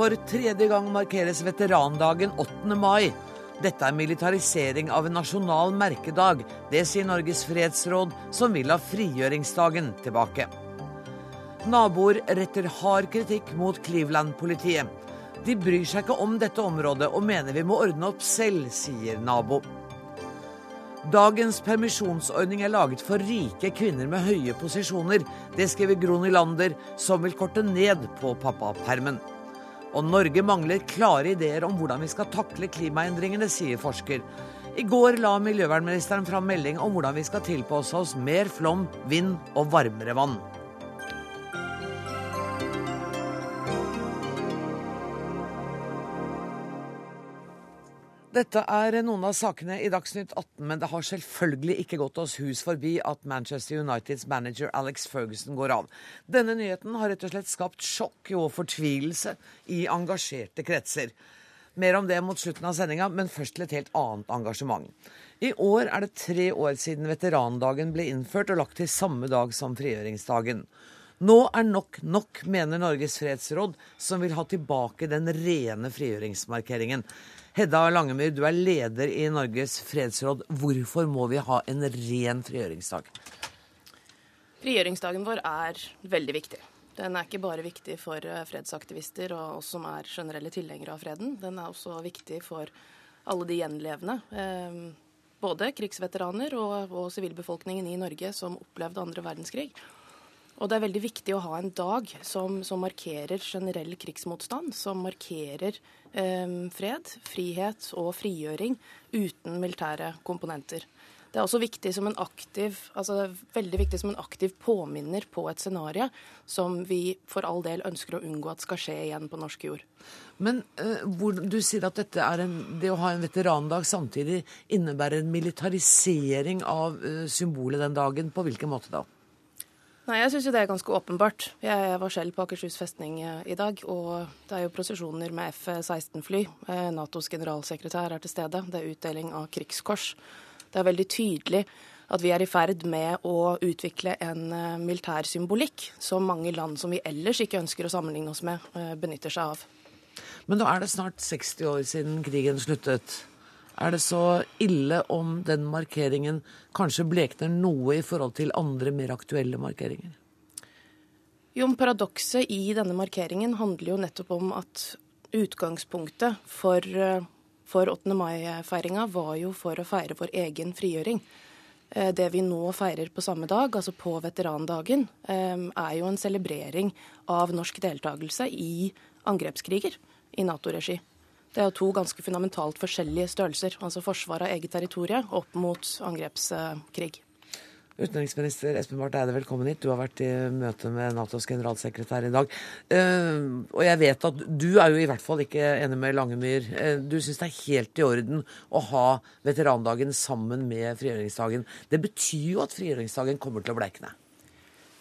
For tredje gang markeres veterandagen 8. mai. Dette er militarisering av en nasjonal merkedag. Det sier Norges fredsråd, som vil ha frigjøringsdagen tilbake. Naboer retter hard kritikk mot Cleveland-politiet. De bryr seg ikke om dette området og mener vi må ordne opp selv, sier nabo. Dagens permisjonsordning er laget for rike kvinner med høye posisjoner. Det skriver Gro Nylander, som vil korte ned på pappapermen. Og Norge mangler klare ideer om hvordan vi skal takle klimaendringene, sier forsker. I går la miljøvernministeren fram melding om hvordan vi skal tilpasse oss mer flom, vind og varmere vann. Dette er noen av sakene i Dagsnytt 18, men det har selvfølgelig ikke gått oss hus forbi at Manchester Uniteds manager Alex Ferguson går av. Denne nyheten har rett og slett skapt sjokk og fortvilelse i engasjerte kretser. Mer om det mot slutten av sendinga, men først til et helt annet engasjement. I år er det tre år siden veterandagen ble innført og lagt til samme dag som frigjøringsdagen. Nå er nok nok, mener Norges fredsråd, som vil ha tilbake den rene frigjøringsmarkeringen. Hedda Langemyr, du er leder i Norges fredsråd. Hvorfor må vi ha en ren frigjøringsdag? Frigjøringsdagen vår er veldig viktig. Den er ikke bare viktig for eh, fredsaktivister og oss som er generelle tilhengere av freden. Den er også viktig for alle de gjenlevende. Eh, både krigsveteraner og, og sivilbefolkningen i Norge som opplevde andre verdenskrig. Og det er veldig viktig å ha en dag som, som markerer generell krigsmotstand, som markerer eh, fred, frihet og frigjøring uten militære komponenter. Det er også viktig som en aktiv, altså veldig viktig som en aktiv påminner på et scenario som vi for all del ønsker å unngå at skal skje igjen på norsk jord. Men eh, hvor, du sier at en, det å ha en veterandag samtidig innebærer en militarisering av eh, symbolet den dagen. På hvilken måte da? Nei, Jeg syns jo det er ganske åpenbart. Jeg var selv på Akershus festning eh, i dag, og det er jo prosesjoner med F-16-fly. Eh, Natos generalsekretær er til stede. Det er utdeling av krigskors. Det er veldig tydelig at vi er i ferd med å utvikle en eh, militær symbolikk som mange land som vi ellers ikke ønsker å sammenligne oss med, benytter seg av. Men nå er det snart 60 år siden krigen sluttet. Er det så ille om den markeringen kanskje blekner noe i forhold til andre mer aktuelle markeringer? Jo, Paradokset i denne markeringen handler jo nettopp om at utgangspunktet for, for 8. mai-feiringa var jo for å feire vår egen frigjøring. Eh, det vi nå feirer på samme dag, altså på veterandagen, eh, er jo en celebrering av norsk deltakelse i angrepskriger i Nato-regi. Det er jo to ganske fundamentalt forskjellige størrelser. Altså forsvar av eget territorium opp mot angrepskrig. Utenriksminister Espen Barth Eide, velkommen hit. Du har vært i møte med Natos generalsekretær i dag. Uh, og jeg vet at du er jo i hvert fall ikke enig med Langemyr. Uh, du syns det er helt i orden å ha veterandagen sammen med frigjøringsdagen. Det betyr jo at frigjøringsdagen kommer til å bleikne.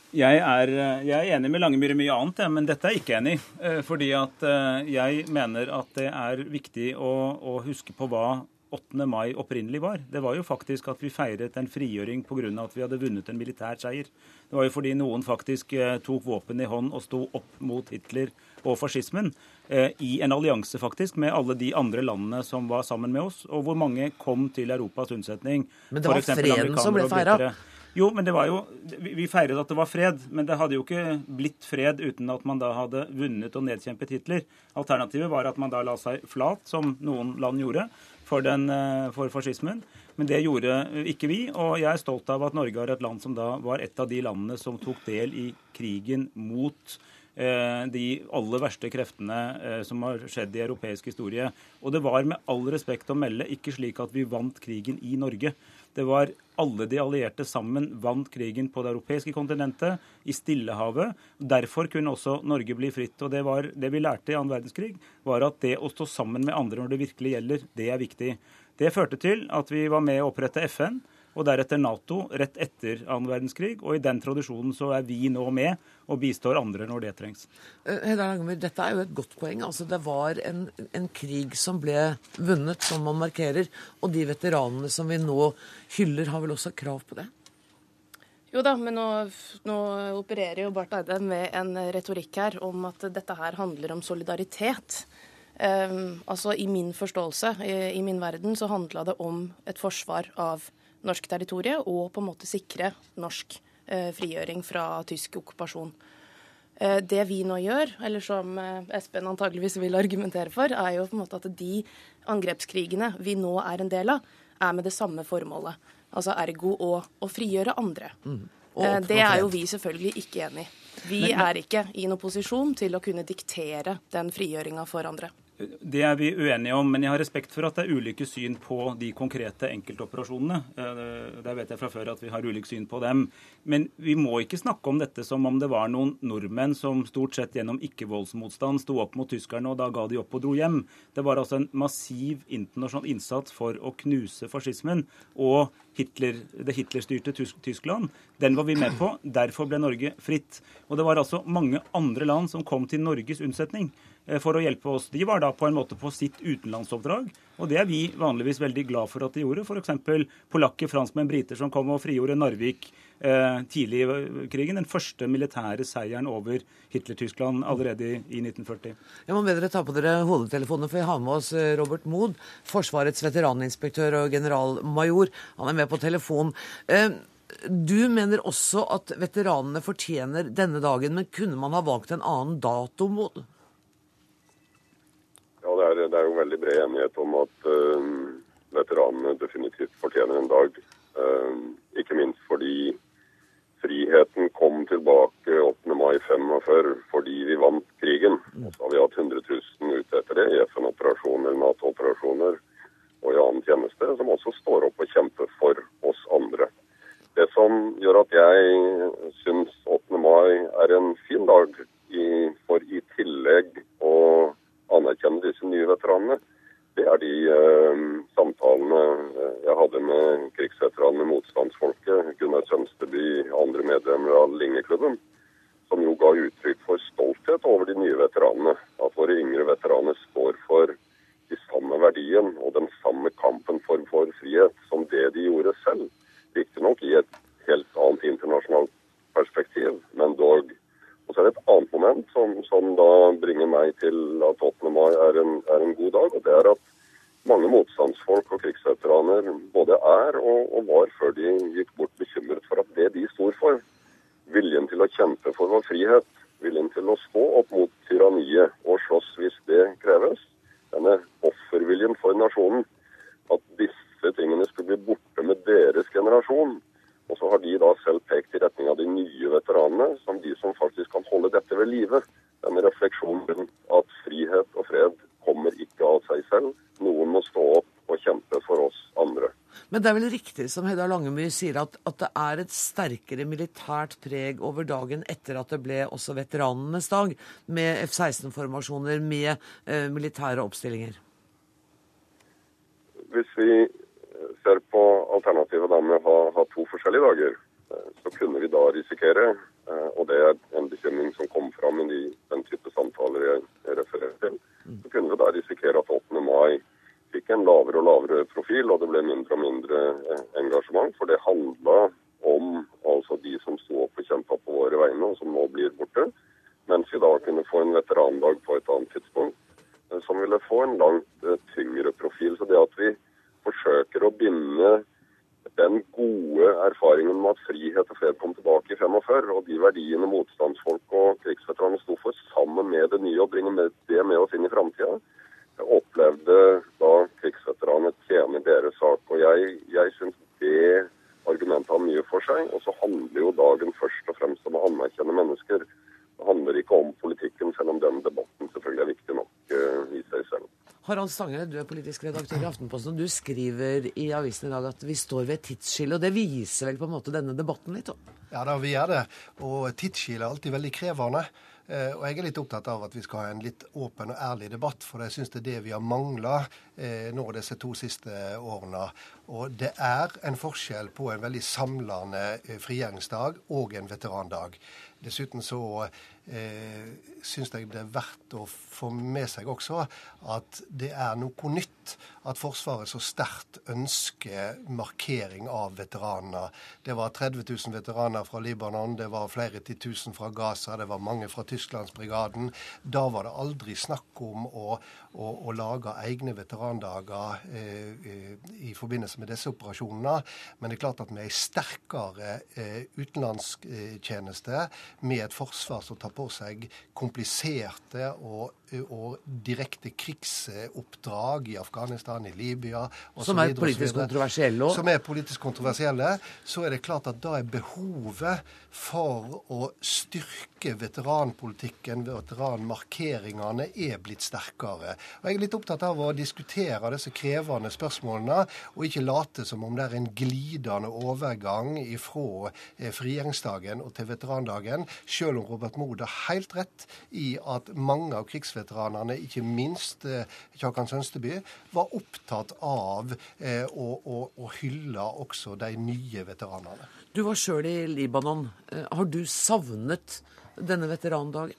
Jeg er, jeg er, enig med Langemyr i mye annet, men dette er jeg ikke enig i. Eh, fordi at eh, jeg mener at det er viktig å, å, huske på hva 8. mai opprinnelig var. Det var jo faktisk at vi feiret en frigjøring pga. at vi hadde vunnet en militær seier. Det var jo fordi noen faktisk eh, tok våpen i hånd og sto opp mot Hitler og fascismen. I en allianse faktisk med alle de andre landene som var sammen med oss, og hvor mange kom til Europas unnsetning. Men det var freden som ble feira? Jo, men det var jo Vi feiret at det var fred, men det hadde jo ikke blitt fred uten at man da hadde vunnet og nedkjempet Hitler. Alternativet var at man da la seg flat, som noen land gjorde, for, den, eh, for fascismen. Men det gjorde ikke vi, og jeg er stolt av at Norge er et land som da var et av de landene som tok del i krigen mot eh, de aller verste kreftene eh, som har skjedd i europeisk historie. Og det var med all respekt å melde ikke slik at vi vant krigen i Norge. Det var alle de allierte sammen vant krigen på det europeiske kontinentet, i Stillehavet. Derfor kunne også Norge bli fritt. og Det, var, det vi lærte i annen verdenskrig, var at det å stå sammen med andre når det virkelig gjelder, det er viktig. Det førte til at vi var med å opprette FN og deretter Nato rett etter annen verdenskrig. Og i den tradisjonen så er vi nå med og bistår andre når det trengs. Eh, Hedda Langemyr, dette er jo et godt poeng. Altså, det var en, en, krig som ble vunnet, som man markerer. Og de veteranene som vi nå hyller, har vel også krav på det? Jo da, men nå, nå, opererer jo Barth Eide med en retorikk her om at dette her handler om solidaritet. Um, altså I min forståelse, i, i min verden, så handla det om et forsvar av norsk territorium og på en måte sikre norsk uh, frigjøring fra tysk okkupasjon. Uh, det vi nå gjør, eller som uh, Espen antageligvis vil argumentere for, er jo på en måte at de angrepskrigene vi nå er en del av, er med det samme formålet. Altså ergo å, å frigjøre andre. Mm. Det er jo vi selvfølgelig ikke enig i. Vi er ikke i noen posisjon til å kunne diktere den frigjøringa for andre. Det er vi uenige om, men jeg har respekt for at det er ulike syn på de konkrete enkeltoperasjonene. Eh, der vet jeg fra før at vi har ulikt syn på dem. Men vi må ikke snakke om dette som om det var noen nordmenn som stort sett gjennom ikke-voldsmotstand sto opp mot tyskerne, og da ga de opp og dro hjem. Det var altså en massiv internasjonal innsats for å knuse fascismen og Hitler, det Hitler-styrte Tyskland. Den var vi med på. Derfor ble Norge fritt. Og det var altså mange andre land som kom til Norges unnsetning. Eh, for å hjelpe oss. De var da på en måte på sitt utenlandsoppdrag, og det er vi vanligvis veldig glad for at de gjorde. F.eks. polakker, franskmenn, briter som kom og frigjorde Narvik eh, tidlig i krigen. Den første militære seieren over Hitler-Tyskland allerede i, i 1940. Jeg må bedre ta på dere hodetelefonene, for vi har med oss eh, Robert Mood, Forsvarets veteraninspektør og generalmajor. Han er med på telefon. Du mener også at veteranene fortjener denne dagen, men kunne man ha valgt en annen dato? Mood? det er, det er, jo veldig bred enighet om at uh, veteranene definitivt fortjener en dag. Uh, ikke minst fordi friheten kom tilbake 8. mai 45 fordi vi vant krigen. Så har vi hatt 100 000 ute etter det i FN-operasjoner, Nato-operasjoner og i annen tjeneste, som også står opp og kjemper for oss andre. Det som gjør at jeg syns 8. mai er en fin dag, i, for i tillegg å anerkjenne disse nye veteranene, det er de eh, samtalene eh, jeg hadde med krigsveteranene, motstandsfolket, Gunnar Sønsteby, andre medlemmer av Lingeklubben, som jo ga uttrykk for stolthet over de nye veteranene. At våre yngre veteraner står for de samme verdien og den samme kampen for vår frihet som det de gjorde selv. Riktignok i et helt annet internasjonalt perspektiv, men dog og så er det et annet moment som, som da bringer meg til at 8. mai er en, er en, god dag. og det er at mange motstandsfolk og krigsveteraner både er og, og var før de gikk bort bekymret for at det de sto for, viljen til å kjempe for vår frihet, viljen til å stå opp mot tyranniet og slåss hvis det kreves, denne offerviljen for nasjonen, at disse tingene skulle bli borte med deres generasjon, og så har de da selv pekt i retning av de nye veteranene som de som faktisk kan holde dette ved live. Denne refleksjonen at frihet og fred kommer ikke av seg selv. Noen må stå opp og kjempe for oss andre. Men det er vel riktig som Hedda Langemy sier, at, at, det er et sterkere militært preg over dagen etter at det ble også veteranenes dag, med F-16-formasjoner, med eh, militære oppstillinger? Hvis vi ser på alternativet da med å ha, ha, to forskjellige dager, eh, så kunne vi da risikere, eh, og det er en bekymring som kom fram i de, den type samtaler jeg, jeg refererer til, så kunne vi da risikere at 8. mai fikk en lavere og lavere profil, og det ble mindre og mindre eh, engasjement. For det handla om altså de som sto opp og kjempa på våre vegne, og som nå blir borte. Mens vi da kunne få en veterandag på et annet tidspunkt, som ville få en langt tyngre profil. Så det at vi forsøker å binde den gode erfaringen med at frihet og fred kom tilbake i 45, og de verdiene motstandsfolk og krigsveteraner sto for, sammen med det nye, og bringe det med oss inn i framtida. Jeg opplevde da krigsveteraner tjener deres sak. Og jeg, jeg syns det argumentet har mye for seg. Og så handler jo dagen først og fremst om å anerkjenne mennesker. Det handler ikke om politikken, selv om den debatten selvfølgelig er viktig nok uh, i seg selv. Harald Stange, du er politisk redaktør i Aftenposten. og Du skriver i avisen i dag at vi står ved et tidsskille. og Det viser vel på en måte denne debatten litt? Ja da, vi gjør det. Og tidsskille er alltid veldig krevende. Eh, og jeg er litt opptatt av at vi skal ha en litt åpen og ærlig debatt, for jeg syns det er det vi har mangla eh, nå disse to siste årene. Og det er en forskjell på en veldig samlende frigjøringsdag og en veterandag. Dessuten så eh, syns jeg det er verdt å få med seg også at det er noe nytt at Forsvaret så sterkt ønsker markering av veteranene. Det var 30 000 veteraner fra Libanon, det var flere titusen fra Gaza, det var mange fra Tysklandsbrigaden. Da var det aldri snakk om å, å, og lage egne veterandager eh, eh i forbindelse med disse operasjonene. Men det er klart at med ei sterkere eh, utenlandstjeneste, med et forsvar som tar på seg kompliserte og, og direkte krigsoppdrag i Afghanistan, i Libya osv. Som er politisk kontroversielle òg? Som er politisk kontroversielle. Så er det klart at da er behovet for å styrke veteranpolitikken, veteranmarkeringene, er blitt sterkere. Og Jeg er litt opptatt av å diskutere disse krevende spørsmålene, og ikke late som om det er en glidende overgang fra eh, frigjøringsdagen og til veterandagen, selv om Robert Moe har helt rett i at mange av krigsveteranene, ikke minst eh, Kjakan Sønsteby, var opptatt av eh, å, å, å hylle også de nye veteranene. Du var sjøl i Libanon. Eh, har du savnet denne veterandagen?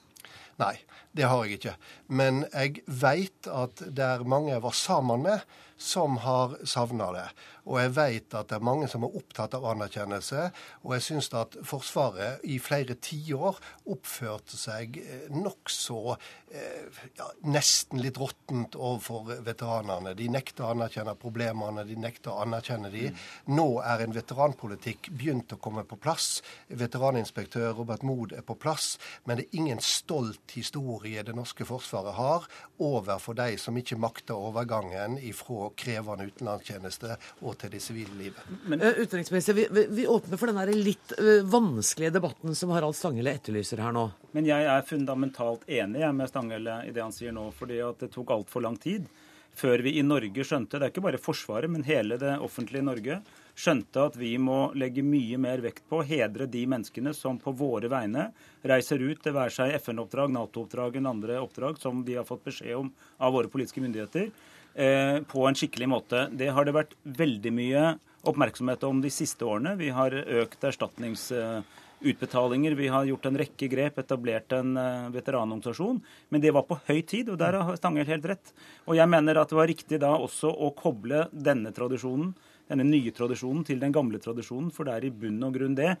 Nei, det har jeg ikke. Men jeg veit at det er mange jeg var sammen med, som har savna det. Og jeg vet at det er mange som er opptatt av anerkjennelse. Og jeg syns at Forsvaret i flere tiår oppførte seg eh, nokså eh, ja, nesten litt råttent overfor veteranene. De nekter å anerkjenne problemene, de nekter å anerkjenne de. Nå er en veteranpolitikk begynt å komme på plass. Veteraninspektør Robert Mood er på plass. Men det er ingen stolt historie det norske forsvaret har overfor de som ikke makter overgangen ifra krevende utenlandstjeneste og til det sivile livet. Men, uh, utenriksminister, vi, vi, vi, åpner for den litt uh, vanskelige debatten som Harald Stanghelle etterlyser her nå. Men jeg er fundamentalt enig med Stanghelle i det han sier nå, fordi at det tok altfor lang tid før vi i Norge skjønte, det er ikke bare Forsvaret, men hele det offentlige Norge, skjønte at vi må legge mye mer vekt på å hedre de menneskene som på våre vegne reiser ut, det være seg FN-oppdrag, Nato-oppdrag eller andre oppdrag som de har fått beskjed om av våre politiske myndigheter, Eh, på en skikkelig måte. Det har det vært veldig mye oppmerksomhet om de siste årene. Vi har økt erstatningsutbetalinger, vi har gjort en rekke grep, etablert en eh, veteranorganisasjon. Men det var på høy tid, og der har Stangel helt rett. Og jeg mener at det var riktig da også å koble denne tradisjonen, denne nye tradisjonen, til den gamle tradisjonen, for det er i bunn og grunn det Eh,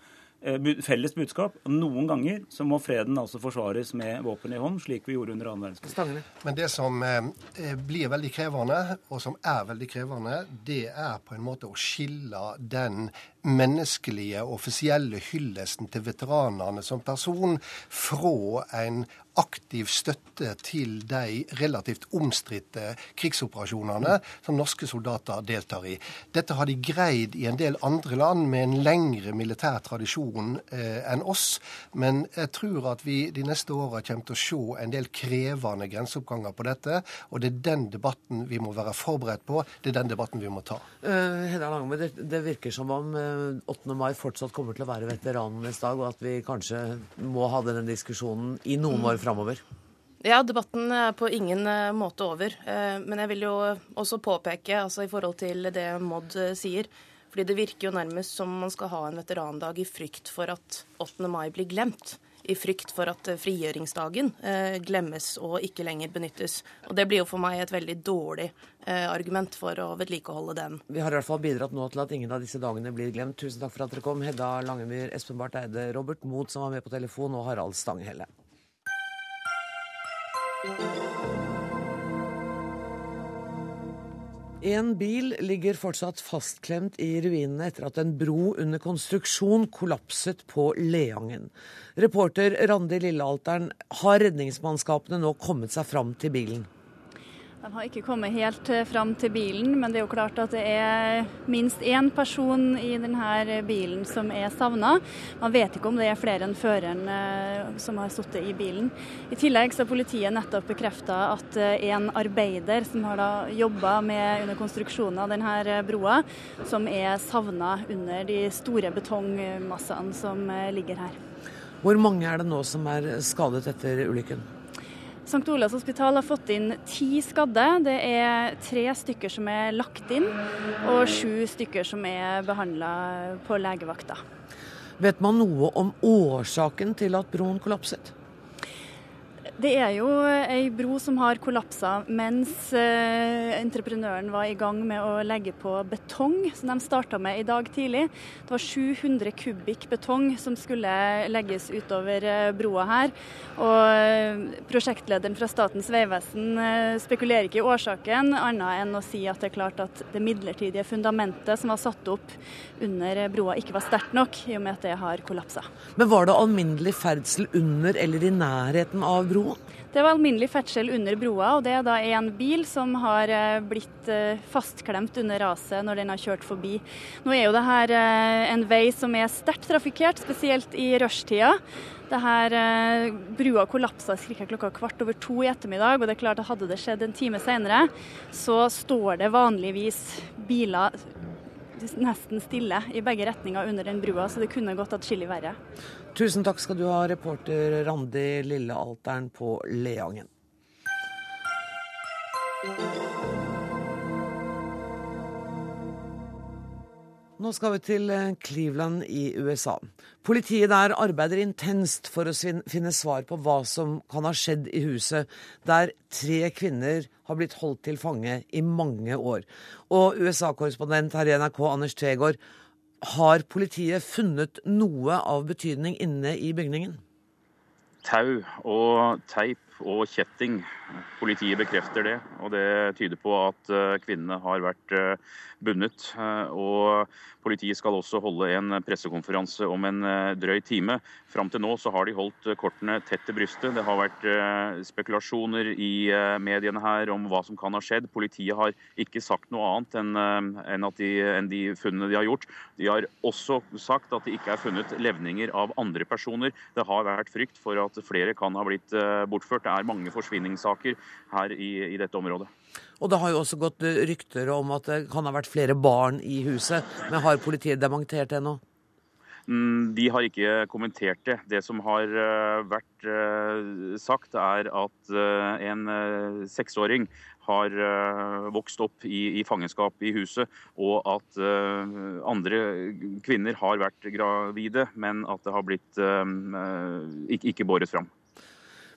felles budskap. Noen ganger så må freden altså forsvares med våpen i hånd, slik vi gjorde under annen verdenskrig. Men det som eh, blir veldig krevende, og som er veldig krevende, det er på en måte å skille den menneskelige, offisielle hyllesten til veteranene som person fra en aktiv støtte til de relativt omstridte krigsoperasjonene som norske soldater deltar i. Dette har de greid i en del andre land med en lengre militær tradisjon eh, enn oss. Men jeg tror at vi de neste åra kommer til å se en del krevende grenseoppganger på dette. Og det er den debatten vi må være forberedt på. Det er den debatten vi må ta. Uh, Hedda Langme, det, det virker som om uh 8. mai fortsatt kommer til å være veteranenes dag, og at vi kanskje må ha denne diskusjonen i noen år framover? Ja, debatten er på ingen eh, måte over. Eh, men jeg vil jo også påpeke, altså i forhold til det Maud eh, sier, fordi det virker jo nærmest som man skal ha en veterandag i frykt for at 8. mai blir glemt i frykt for at frigjøringsdagen eh, glemmes og ikke lenger benyttes. Og Det blir jo for meg et veldig dårlig eh, argument for å vedlikeholde den. Vi har i hvert fall bidratt nå til at ingen av disse dagene blir glemt. Tusen takk for at dere kom, Hedda Langemyr, Espen Barth Eide, Robert Moth som var med på telefon, og Harald Stanghelle. En bil ligger fortsatt fastklemt i ruinene etter at en bro under konstruksjon kollapset på Leangen. Reporter Randi Lillealteren, har redningsmannskapene nå kommet seg fram til bilen? De har ikke kommet helt eh, fram til bilen, men det er jo klart at det er minst én person i denne bilen som er savna. Man vet ikke om det er flere enn føreren eh, som har sittet i bilen. I tillegg så har politiet nettopp bekrefta at eh, en arbeider som har jobba under konstruksjonen av denne broa, som er savna under de store betongmassene som ligger her. Hvor mange er det nå som er skadet etter ulykken? St. Olavs hospital har fått inn ti skadde. Det er tre stykker som er lagt inn, og sju stykker som er behandla på legevakta. Vet man noe om årsaken til at broen kollapset? Det er jo ei bro som har kollapsa mens eh, entreprenøren var i gang med å legge på betong, som de starta med i dag tidlig. Det var 700 kubikk betong som skulle legges utover eh, broa her. Og eh, prosjektlederen fra Statens vegvesen eh, spekulerer ikke i årsaken, annet enn å si at det er klart at det midlertidige fundamentet som var satt opp under broa ikke var sterkt nok, i og med at det har kollapsa. Men var det alminnelig ferdsel under eller i nærheten av broen? Det var alminnelig ferdsel under broa, og det er da en bil som har eh, blitt eh, fastklemt under raset når den har kjørt forbi. Nå er jo det her eh, en vei som er sterkt trafikkert, spesielt i rushtida. Det her Brua kollapsa ca. klokka kvart over to i ettermiddag, og det er klart at hadde det skjedd en time senere, så står det vanligvis biler nesten stille i begge retninger under den brua, så det kunne gått atskillig verre. Tusen takk skal du ha, reporter Randi Lillealteren på Leangen. Nå skal vi til eh, Cleveland i USA. Politiet der arbeider intenst for å finne svar på hva som kan ha skjedd i huset der tre kvinner har blitt holdt til fange i mange år. Og USA-korrespondent her i NRK, Anders Tvegård, har politiet funnet noe av betydning inne i bygningen? Tau og teip og kjetting. Politiet bekrefter det, og det tyder på at eh, kvinnene har vært eh, bundet. Eh, og politiet skal også holde en pressekonferanse om en drøy time. Fram til nå så har de holdt kortene tett til brystet. Det har vært spekulasjoner i mediene her om hva som kan ha skjedd. Politiet har ikke sagt noe annet enn, de, enn de funnene de har gjort. De har også sagt at det ikke er funnet levninger av andre personer. Det har vært frykt for at flere kan ha blitt bortført. Det er mange forsvinningssaker her i, i dette området. Og det har jo også gått rykter om at det kan ha vært flere barn i huset. Men har politiet dementert det nå? Mm, de har ikke kommentert det. Det som har eh, vært eh, sagt, er at eh, en seksåring har vokst opp i, i, fangenskap i huset, og at andre kvinner har vært gravide, men at det har blitt ikke, ikke båret fram.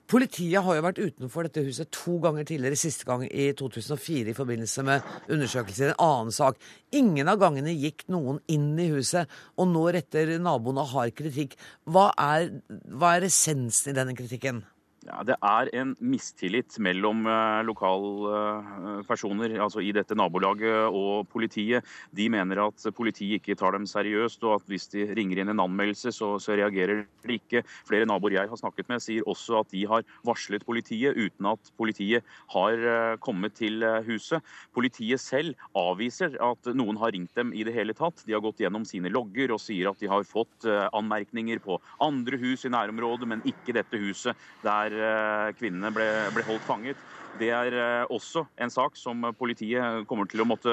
Politiet har jo vært utenfor dette huset to ganger tidligere, siste gang i 2004 i forbindelse med undersøkelser i en annen sak. Ingen av gangene gikk noen inn i huset, og nå retter naboene hard kritikk. Hva er, hva er essensen i denne kritikken? Ja, Det er en mistillit mellom uh, lokalpersoner uh, altså i dette nabolaget og politiet. De mener at politiet ikke tar dem seriøst, og at hvis de ringer inn en anmeldelse, så, så reagerer de ikke. Flere naboer jeg har snakket med, sier også at de har varslet politiet uten at politiet har uh, kommet til huset. Politiet selv avviser at noen har ringt dem i det hele tatt. De har gått gjennom sine logger og sier at de har fått anmerkninger på andre hus i nærområdet, men ikke dette huset. der Eh, kvinnene ble, ble holdt fanget. Det er eh, også en sak som politiet kommer til å måtte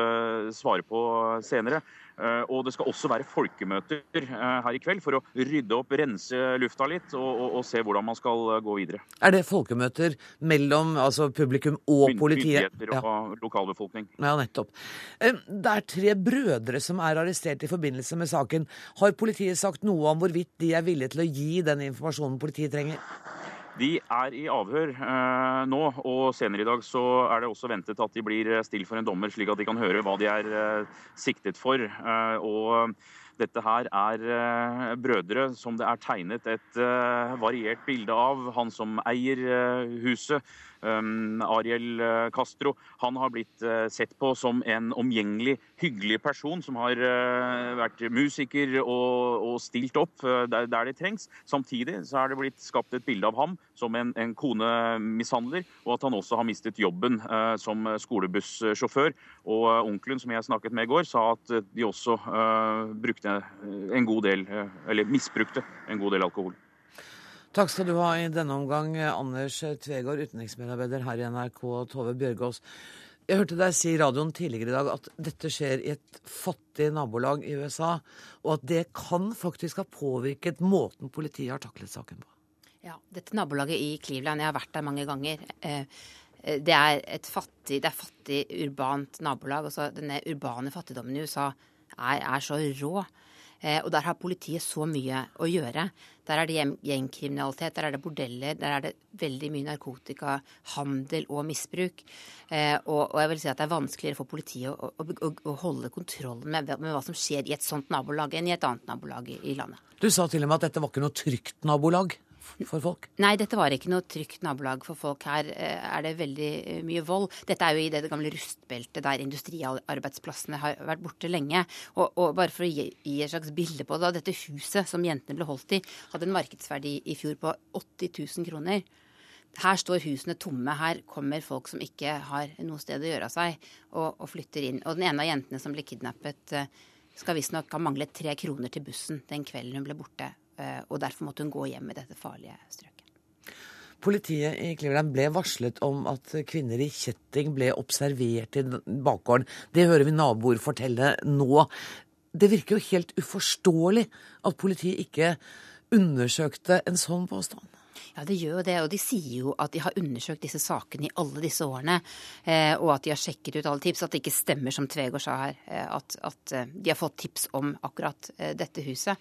svare på senere. Eh, og det skal også være folkemøter her i kveld for å rydde opp, rense lufta litt og, og, og se hvordan man skal gå videre. Er det folkemøter mellom altså publikum og politiet? Myndigheter og ja. lokalbefolkning. Ja, nettopp. Det er tre brødre som er arrestert i forbindelse med saken. Har politiet sagt noe om hvorvidt de er villige til å gi den informasjonen politiet trenger? De er i avhør eh, nå, og senere i dag så er det også ventet at de blir stilt for en dommer, slik at de kan høre hva de er eh, siktet for. Eh, og dette her er eh, brødre som det er tegnet et eh, variert bilde av. Han som eier eh, huset, Ariel uh, Castro han har blitt uh, sett på som en omgjengelig, hyggelig person som har uh, vært musiker og, og stilt opp der, der, det trengs. Samtidig så er det blitt skapt et bilde av ham som en, en konemishandler, og at han også har mistet jobben som skolebussjåfør. Og onkelen som jeg snakket med i går, sa at de også brukte en god del, eller misbrukte en god del alkohol. Takk skal du ha i denne omgang, Anders Tvegård, utenriksmedarbeider her i NRK, Tove Bjørgaas. Jeg hørte deg si i radioen tidligere i dag at dette skjer i et fattig nabolag i USA, og at det kan faktisk ha påvirket måten politiet har taklet saken på. Ja, dette nabolaget i Cleveland, jeg har vært der mange ganger. Eh, det er et fattig, det er fattig urbant nabolag. Altså, denne urbane fattigdommen i USA er, er så rå. Eh, og der har politiet så mye å gjøre. Der er det gjengkriminalitet, der er det bordeller, der er det veldig mye narkotika, handel og misbruk. Og, jeg vil si at det er vanskeligere for politiet å, å, å holde kontrollen med, med, hva som skjer i et sånt nabolag enn i et annet nabolag i, i landet. Du sa til og med at dette var ikke noe trygt nabolag for folk? Nei, dette var ikke noe trygt nabolag for folk. Her eh, er det veldig eh, mye vold. Dette er jo i det gamle rustbeltet der industriarbeidsplassene har vært borte lenge. Og, og bare for å gi, gi, et slags bilde på det, dette huset som jentene ble holdt i, hadde en markedsverdi i fjor på 80 000 kroner. Her står husene tomme. Her kommer folk som ikke har noe sted å gjøre av seg, og, og flytter inn. Og den ene av jentene som ble kidnappet, eh, skal visstnok ha manglet tre kroner til bussen den kvelden hun ble borte. Eh, og derfor måtte hun gå hjem i dette farlige strøket. Politiet i Cleveland ble varslet om at kvinner i kjetting ble observert i bakgården. Det hører vi naboer fortelle nå. Det virker jo helt uforståelig at politiet ikke undersøkte en sånn påstand. Ja, det gjør jo det. Og de sier jo at de har undersøkt disse sakene i alle disse årene. Eh, og at de har sjekket ut alle tips. At det ikke stemmer som Tvegård sa her, eh, at, at, eh, de har fått tips om akkurat dette huset.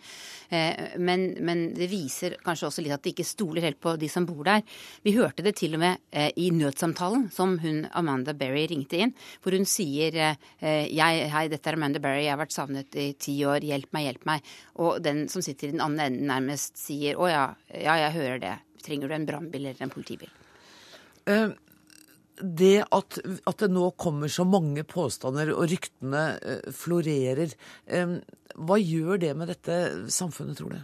Men, men, det viser kanskje også litt at de ikke stoler helt på de som bor der. Vi hørte det til og med i nødsamtalen som hun Amanda Berry ringte inn, hvor hun sier hei, dette er Amanda Berry, jeg har vært savnet i ti år, hjelp meg, hjelp meg. Og den som sitter i den andre enden nærmest sier å ja, ja, jeg hører det trenger du en brannbil eller en politibil. Uh, det at, at, det nå kommer så mange påstander og ryktene uh, florerer, uh, hva gjør det med dette samfunnet, tror du?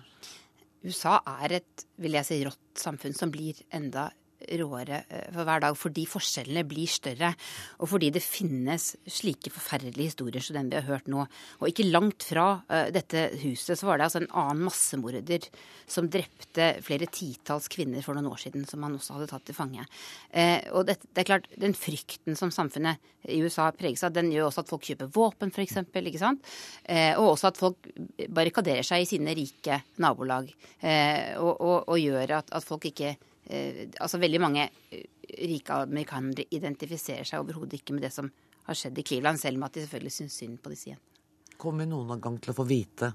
USA er et vil jeg si, rått samfunn som blir enda råere eh, for hver dag fordi forskjellene blir større. Og fordi det finnes slike forferdelige historier som den vi har hørt nå. Og ikke langt fra uh, dette huset så var det altså en annen massemorder som drepte flere titalls kvinner for noen år siden, som han også hadde tatt til fange. Uh, og det, det, er klart, den frykten som samfunnet i USA preges av, den gjør også at folk kjøper våpen, f.eks. Ikke sant? Og også at folk barrikaderer seg i sine rike nabolag. Og, og, og, gjør at, at folk ikke Eh, altså Veldig mange eh, rike amerikanere identifiserer seg overhodet ikke med det som har skjedd i Cleveland, selv om at de selvfølgelig syns synd på disse jentene. Kommer vi noen gang til å få vite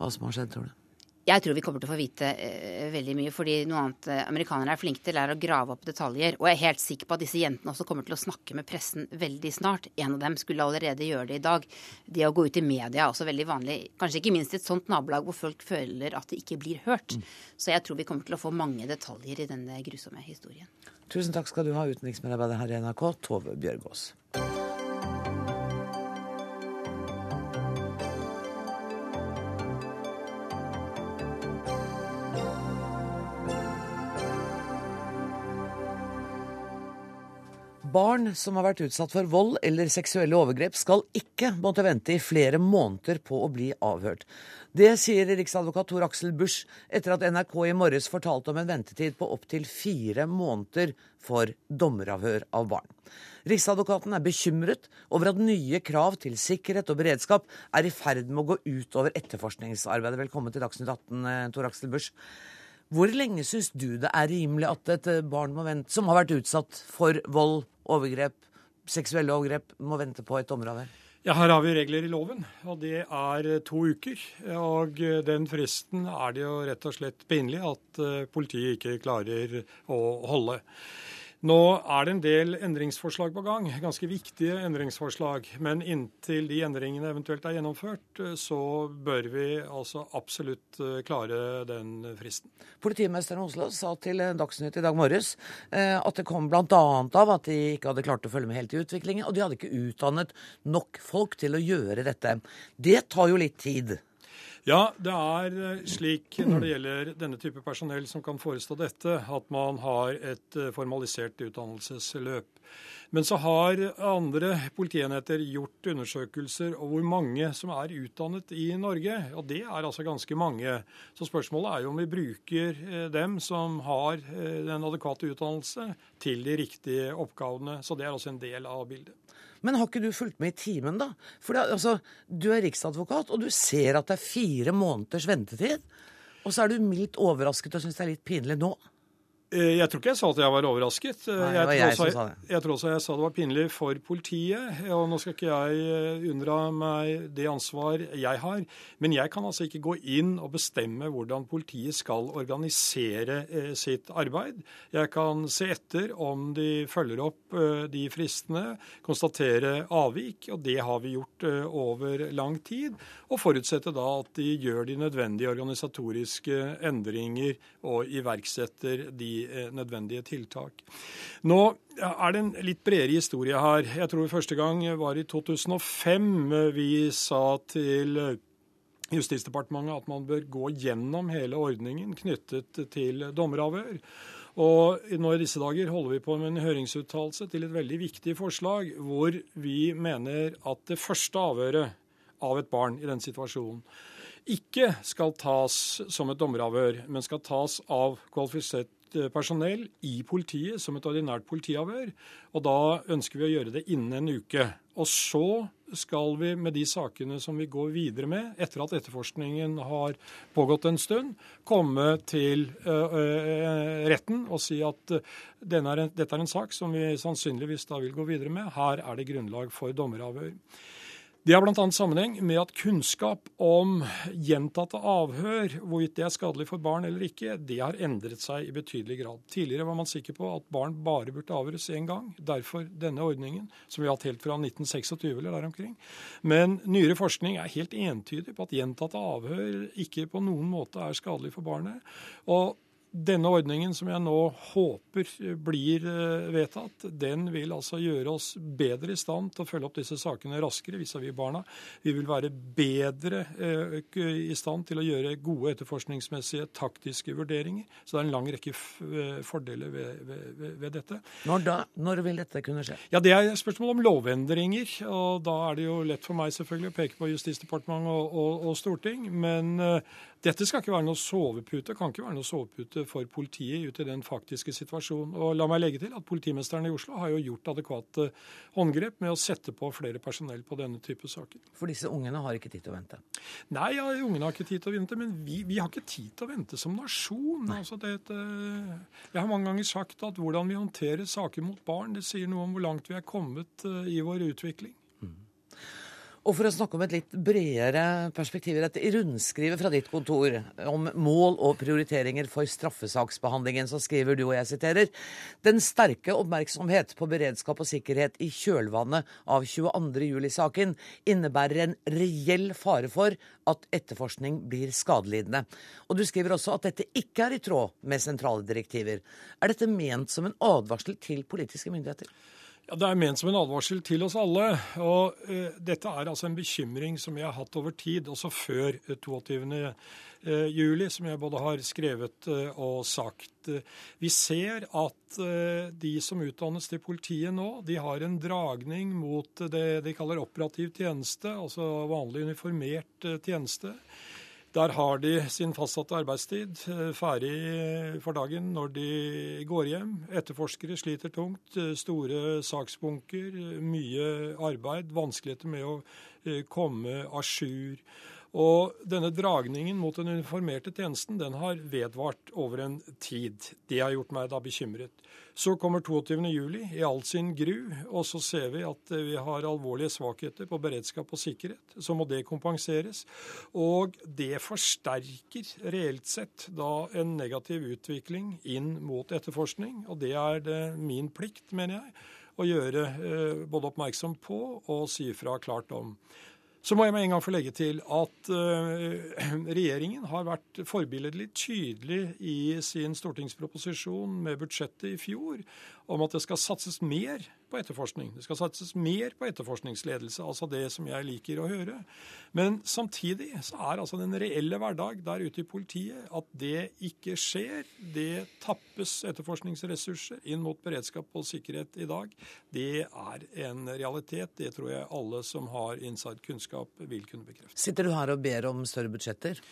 hva som har skjedd, tror du? Jeg tror vi kommer til å få vite uh, veldig mye. fordi noe annet uh, amerikanere er flinke til, er å grave opp detaljer. Og jeg er helt sikker på at disse jentene også kommer til å snakke med pressen veldig snart. En av dem skulle allerede gjøre det i dag. Det å gå ut i media er også veldig vanlig. Kanskje ikke minst i et sånt nabolag hvor folk føler at de ikke blir hørt. Mm. Så jeg tror vi kommer til å få mange detaljer i denne grusomme historien. Tusen takk skal du ha, utenriksmedarbeider her i NRK, Tove Bjørgaas. Barn som har vært utsatt for vold eller seksuelle overgrep, skal ikke måtte vente i flere måneder på å bli avhørt. Det sier riksadvokat Tor Aksel Busch etter at NRK i morges fortalte om en ventetid på opptil fire måneder for dommeravhør av barn. Riksadvokaten er bekymret over at nye krav til sikkerhet og beredskap er i ferd med å gå utover etterforskningsarbeidet. Velkommen til Dagsnytt 18, eh, Tor Aksel Busch. Hvor lenge syns du det er rimelig at et barn må vente, som har vært utsatt for vold overgrep, seksuelle overgrep, må vente på et område? Ja, Her har vi regler i loven, og det er to uker. Og den fristen er det jo rett og slett pinlig at eh, politiet ikke klarer å holde. Nå er det en del endringsforslag på gang, ganske viktige endringsforslag. Men inntil de endringene eventuelt er gjennomført, så bør vi altså absolutt eh, klare den fristen. Politimesteren Oslo sa til Dagsnytt i dag morges eh, at det kom bl.a. av at de ikke hadde klart å følge med helt i utviklingen, og de hadde ikke utdannet nok folk til å gjøre dette. Det tar jo litt tid. Ja, det er eh, slik når det gjelder denne type personell som kan forestå dette, at man har et eh, formalisert utdannelsesløp. Men så har andre politienheter gjort undersøkelser over hvor mange som er utdannet i Norge. Og det er altså ganske mange. Så spørsmålet er jo om vi bruker eh, dem som har den adekvate utdannelse, til de riktige oppgavene. Så det er også en del av bildet. Men har ikke du fulgt med i timen, da? For det, altså, du er riksadvokat, og du ser at det er fire måneders ventetid. Og så er du mildt overrasket og syns det er litt pinlig nå. Eh, jeg tror ikke jeg sa at jeg var overrasket. Nei, det jeg, tror jeg også, det. jeg tror også jeg sa det var pinlig for politiet. Og nå skal ikke jeg eh, unndra meg det ansvar jeg har. Men jeg kan altså ikke gå inn og bestemme hvordan politiet skal organisere eh, sitt arbeid. Jeg kan se etter om de følger opp eh, de fristene, konstatere avvik, og det har vi gjort eh, over lang tid. Og forutsette da at de gjør de nødvendige organisatoriske endringer og iverksetter de eh, nødvendige tiltak. Nå er det en litt bredere historie her. Jeg tror første gang var i 2005 vi sa til eh, Justisdepartementet at man bør gå gjennom hele ordningen knyttet til dommeravhør. Og nå i disse dager holder vi på med en høringsuttalelse til et veldig viktig forslag, hvor vi mener at det første avhøret av et barn i den situasjonen ikke skal tas som et dommeravhør, men skal tas av kvalifisert eh, personell i politiet som et ordinært politiavhør. Og da ønsker vi å gjøre det innen en uke. Og så skal vi med de sakene som vi går videre med, etter at etterforskningen har pågått en stund, komme til uh, uh, retten og si at dette er en sak som vi sannsynligvis da vil gå videre med. Her er det grunnlag for dommeravhør. Det har bl.a. sammenheng med at kunnskap om gjentatte avhør, hvorvidt det er skadelig for barn eller ikke, det har endret seg i betydelig grad. Tidligere var man sikker på at barn bare burde avhøres én gang. Derfor denne ordningen, som vi har hatt helt fra 1926 eller der omkring. Men nyere forskning er helt entydig på at gjentatte avhør ikke på noen måte er skadelig for barnet. Og denne ordningen som jeg nå håper blir eh, vedtatt, den vil altså gjøre oss bedre i stand til å følge opp disse sakene raskere vis-à-vis barna. Vi vil være bedre eh, i stand til å gjøre gode etterforskningsmessige taktiske vurderinger. Så det er en lang rekke eh, fordeler ved, ved, ved dette. Når, da, når vil dette kunne skje? Ja, Det er et spørsmål om lovendringer. og Da er det jo lett for meg selvfølgelig å peke på Justisdepartementet og, og, og storting. Men uh, dette skal ikke være noe sovepute, kan ikke være noe sovepute for politiet ut i den faktiske situasjonen. Og la meg legge til at politimesteren i Oslo har jo gjort adekvate håndgrep med å sette på flere personell på denne type saker. For disse ungene har ikke tid til å vente? Nei, ja, ungene har ikke tid til å vente, men vi, vi har ikke tid til å vente som nasjon. Altså, det, jeg har mange ganger sagt at hvordan vi håndterer saker mot barn, det sier noe om hvor langt vi er kommet eh, i vår utvikling. Og for å snakke om et litt bredere perspektiv i dette, i rundskrivet fra ditt kontor om mål og prioriteringer for straffesaksbehandlingen, så skriver du, og jeg siterer, den sterke oppmerksomhet på beredskap og sikkerhet i kjølvannet av 22. juli-saken innebærer en reell fare for at etterforskning blir skadelidende. Og du skriver også at dette ikke er i tråd med sentrale direktiver. Er dette ment som en advarsel til politiske myndigheter? Ja, Det er ment som en advarsel til oss alle. og uh, Dette er altså en bekymring som jeg har hatt over tid, også før 22. Uh, juli, som jeg både har skrevet uh, og sagt. Vi ser at de som utdannes til politiet nå, de har en dragning mot det de kaller operativ tjeneste, altså vanlig uniformert tjeneste. Der har de sin fastsatte arbeidstid ferdig for dagen når de går hjem. Etterforskere sliter tungt. Store saksbunker, mye arbeid. Vanskeligheter med å komme a jour. Og denne dragningen mot den uniformerte tjenesten den har vedvart over en tid. Det har gjort meg da bekymret. Så kommer 22.07 i all sin gru, og så ser vi at vi har alvorlige svakheter på beredskap og sikkerhet. Så må det kompenseres. Og det forsterker reelt sett da en negativ utvikling inn mot etterforskning. Og det er det min plikt, mener jeg, å gjøre eh, både oppmerksom på og si fra klart om. Så må jeg med en gang få legge til at uh, regjeringen har vært forbilledlig tydelig i sin stortingsproposisjon med budsjettet i fjor om at det skal satses mer på etterforskning. Det skal satses mer på etterforskningsledelse, altså det som jeg liker å høre. Men samtidig så er altså den reelle hverdag der ute i politiet at det ikke skjer. Det tappes etterforskningsressurser inn mot beredskap og sikkerhet i dag. Det er en realitet. Det tror jeg alle som har inside kunnskap vil kunne bekrefte. Sitter du her og ber om større budsjetter?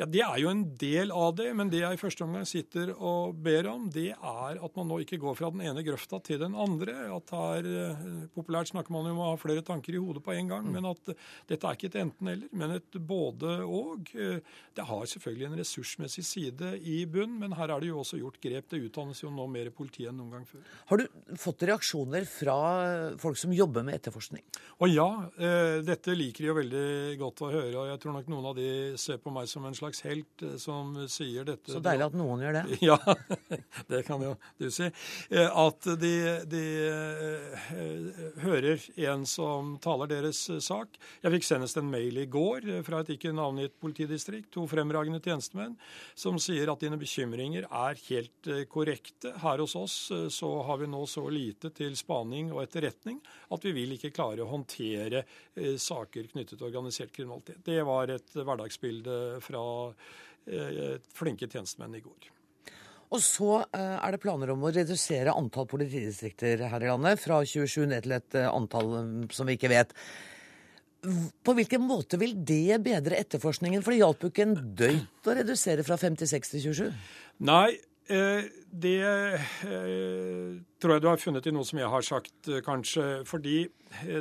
Ja, Det er jo en del av det, men det jeg i første omgang sitter og ber om, det er at man nå ikke går fra den ene grøfta til den andre. At her, eh, Populært snakker man jo om å ha flere tanker i hodet på en gang, men at dette er ikke et enten-eller, men et både-og. Eh, det har selvfølgelig en ressursmessig side i bunn, men her er det jo også gjort grep. Det utdannes jo nå mer politi enn noen gang før. Har du fått reaksjoner fra folk som jobber med etterforskning? Å ja, eh, dette liker de jo veldig godt å høre. og Jeg tror nok noen av de ser på meg som en slags helt eh, som sier dette. Så deilig at noen gjør det. Ja, det kan jo du si. Eh, at de, de uh, hører en som taler deres sak. Jeg fikk senest en mail i går fra et ikke navngitt politidistrikt, to fremragende tjenestemenn, som sier at dine bekymringer er helt korrekte. Her hos oss så har vi nå så lite til spaning og etterretning at vi vil ikke klare å håndtere saker knyttet til organisert kriminalitet. Det var et hverdagsbilde fra eh, flinke tjenestemenn i går. Og så eh, er det planer om å redusere antall politidistrikter her i landet, fra 27 ned til et eh, antall som vi ikke vet. På hvilken måte vil det bedre etterforskningen? For det hjalp jo ikke en døyt å redusere fra 56 til 27. Nei, det tror jeg du har funnet i noe som jeg har sagt, kanskje. Fordi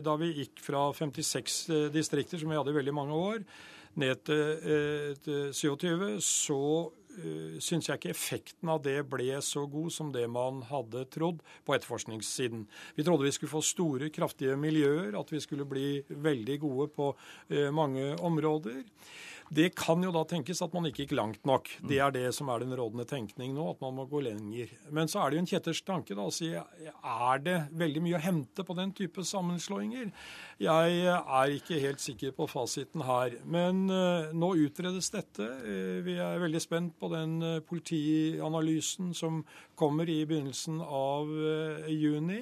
da vi gikk fra 56 distrikter, som vi hadde i veldig mange år, ned til 27, eh, så uh, syns jeg ikke effekten av det ble så god som det man hadde trodd på etterforskningssiden. Vi trodde vi skulle få store, kraftige miljøer, at vi skulle bli veldig gode på uh, mange områder. Det kan jo da tenkes at man ikke gikk langt nok. Det er det som er den rådende tenkning nå, at man må gå lenger. Men så er det jo en kjettersk tanke da, å si er det veldig mye å hente på den type sammenslåinger? Jeg er ikke helt sikker på fasiten her. Men uh, nå utredes dette. Uh, vi er veldig spent på den uh, politianalysen som kommer i begynnelsen av juni.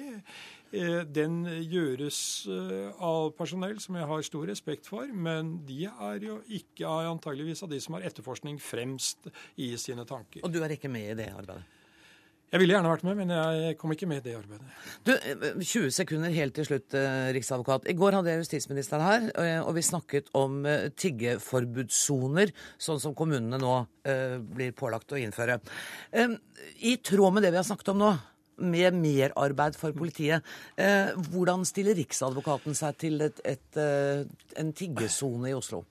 Eh, den gjøres eh, av personell som jeg har stor respekt for, men de er jo ikke antageligvis av de som har etterforskning fremst i sine tanker. Og du er ikke med i det arbeidet? Jeg ville gjerne vært med, men jeg kom ikke med i det arbeidet. Du, 20 eh, sekunder helt til slutt, Riksadvokat. I går hadde jeg justisministeren her, og vi snakket om tiggeforbudssoner, sånn som kommunene nå blir pålagt å innføre. I tråd med det vi har snakket om nå, med merarbeid for politiet. Eh, hvordan stiller Riksadvokaten seg til et, et, eh, en tiggesone i Oslo?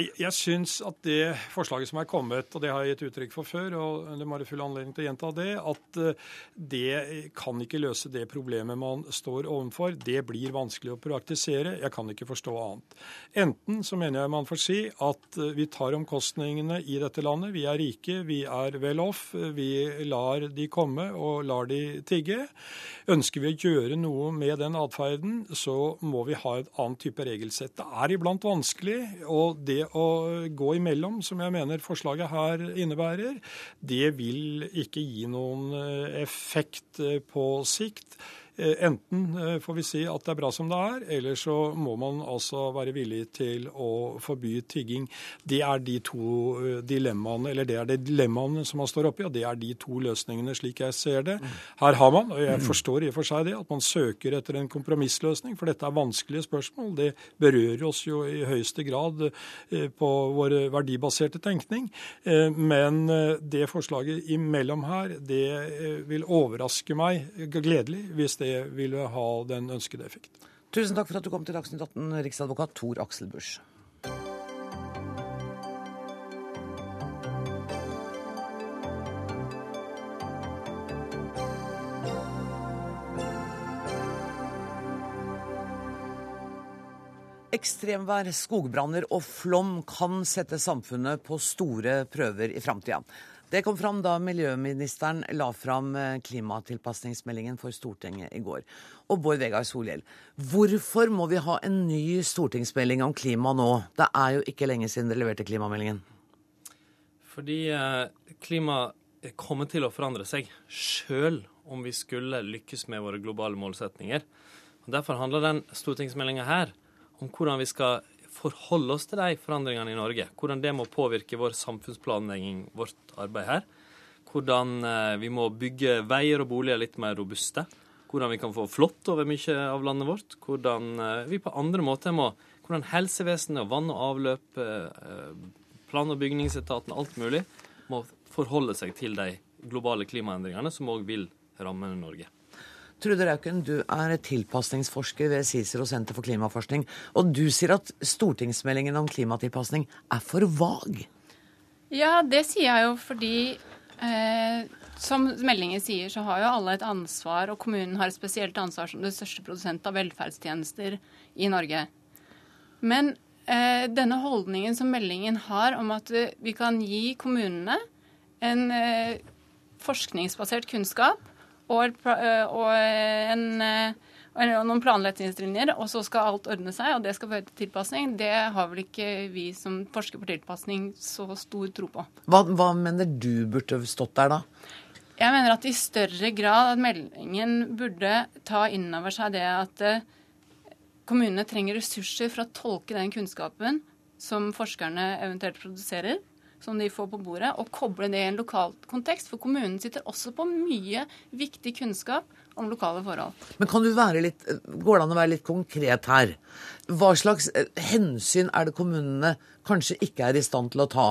Jeg syns at det forslaget som er kommet, og det har jeg gitt uttrykk for før, og det må være full anledning til å gjenta det, at eh, det kan ikke løse det problemet man står overfor. Det blir vanskelig å praktisere. Jeg kan ikke forstå annet. Enten så mener jeg man får si at eh, vi tar omkostningene i dette landet. Vi er rike, vi er well off. Vi lar de komme og lar de tigge. Ønsker vi å gjøre noe med den atferden, så må vi ha et annet type regelsett. Det er iblant vanskelig. og det å gå imellom, som jeg mener forslaget her innebærer, det vil ikke gi noen eh, effekt eh, på sikt. Eh, enten eh, får vi si at det er bra som det er, eller så må man altså være villig til å forby tigging. Det er de to eh, dilemmaene, eller det er de dilemmaene som man står oppi, og det er de to løsningene slik jeg ser det. Her har man, og jeg forstår i og for seg det, at man søker etter en kompromissløsning, for dette er vanskelige spørsmål. Det berører oss jo i høyeste grad på vår verdibaserte tenkning. Men det forslaget imellom her, det vil overraske meg gledelig hvis det vil ha den ønskede effekt. Tusen takk for at du kom til Dagsnytt 18, riksadvokat Tor Aksel Busch. Ekstremvær, skogbranner og flom kan sette samfunnet på store prøver i framtida. Det kom fram da miljøministeren la fram eh, klimatilpasningsmeldingen for Stortinget i går. Og Bård Vegar Solhjell, hvorfor må vi ha en ny stortingsmelding om klima nå? Det er jo ikke lenge siden dere leverte klimameldingen. Fordi klima kommer til å forandre seg, sjøl om vi skulle lykkes med våre globale målsetninger. Derfor handler den stortingsmeldinga her om hvordan vi skal forholde oss til de forandringene i Norge. Hvordan det må påvirke vår samfunnsplanlegging, vårt arbeid her. Hvordan eh, vi må bygge veier og boliger litt mer robuste. Hvordan vi kan få flått over mye av landet vårt. Hvordan eh, vi på andre måter må Hvordan helsevesenet og vann og avløp, eh, plan- og bygningsetaten, alt mulig, må forholde seg til de globale klimaendringene som òg vil ramme Norge. Trude Rauken, du er tilpasningsforsker ved CICERO Senter for klimaforskning. Og du sier at stortingsmeldingen om klimatilpasning er for vag. Ja, det sier jeg jo fordi eh, som meldingen sier, så har jo alle et ansvar, og kommunen har et spesielt ansvar som det største produsent av velferdstjenester i Norge. Men eh, denne holdningen som meldingen har om at eh, vi kan gi kommunene en eh, forskningsbasert kunnskap og, eh, og en eh, og noen planretningslinjer, og så skal alt ordne seg, og det skal føre til tilpasning, det har vel ikke vi som forsker på tilpasning så stor tro på. Hva, hva mener du burde stått der, da? Jeg mener at i større grad at meldingen burde ta inn over seg det at eh, kommunene trenger ressurser for å tolke den kunnskapen som forskerne eventuelt produserer, som de får på bordet, og koble det i en lokal kontekst. For kommunen sitter også på mye viktig kunnskap om lokale forhold. Men kan du være litt, Går det an å være litt konkret her? Hva slags eh, hensyn er det kommunene kanskje ikke er i stand til å ta?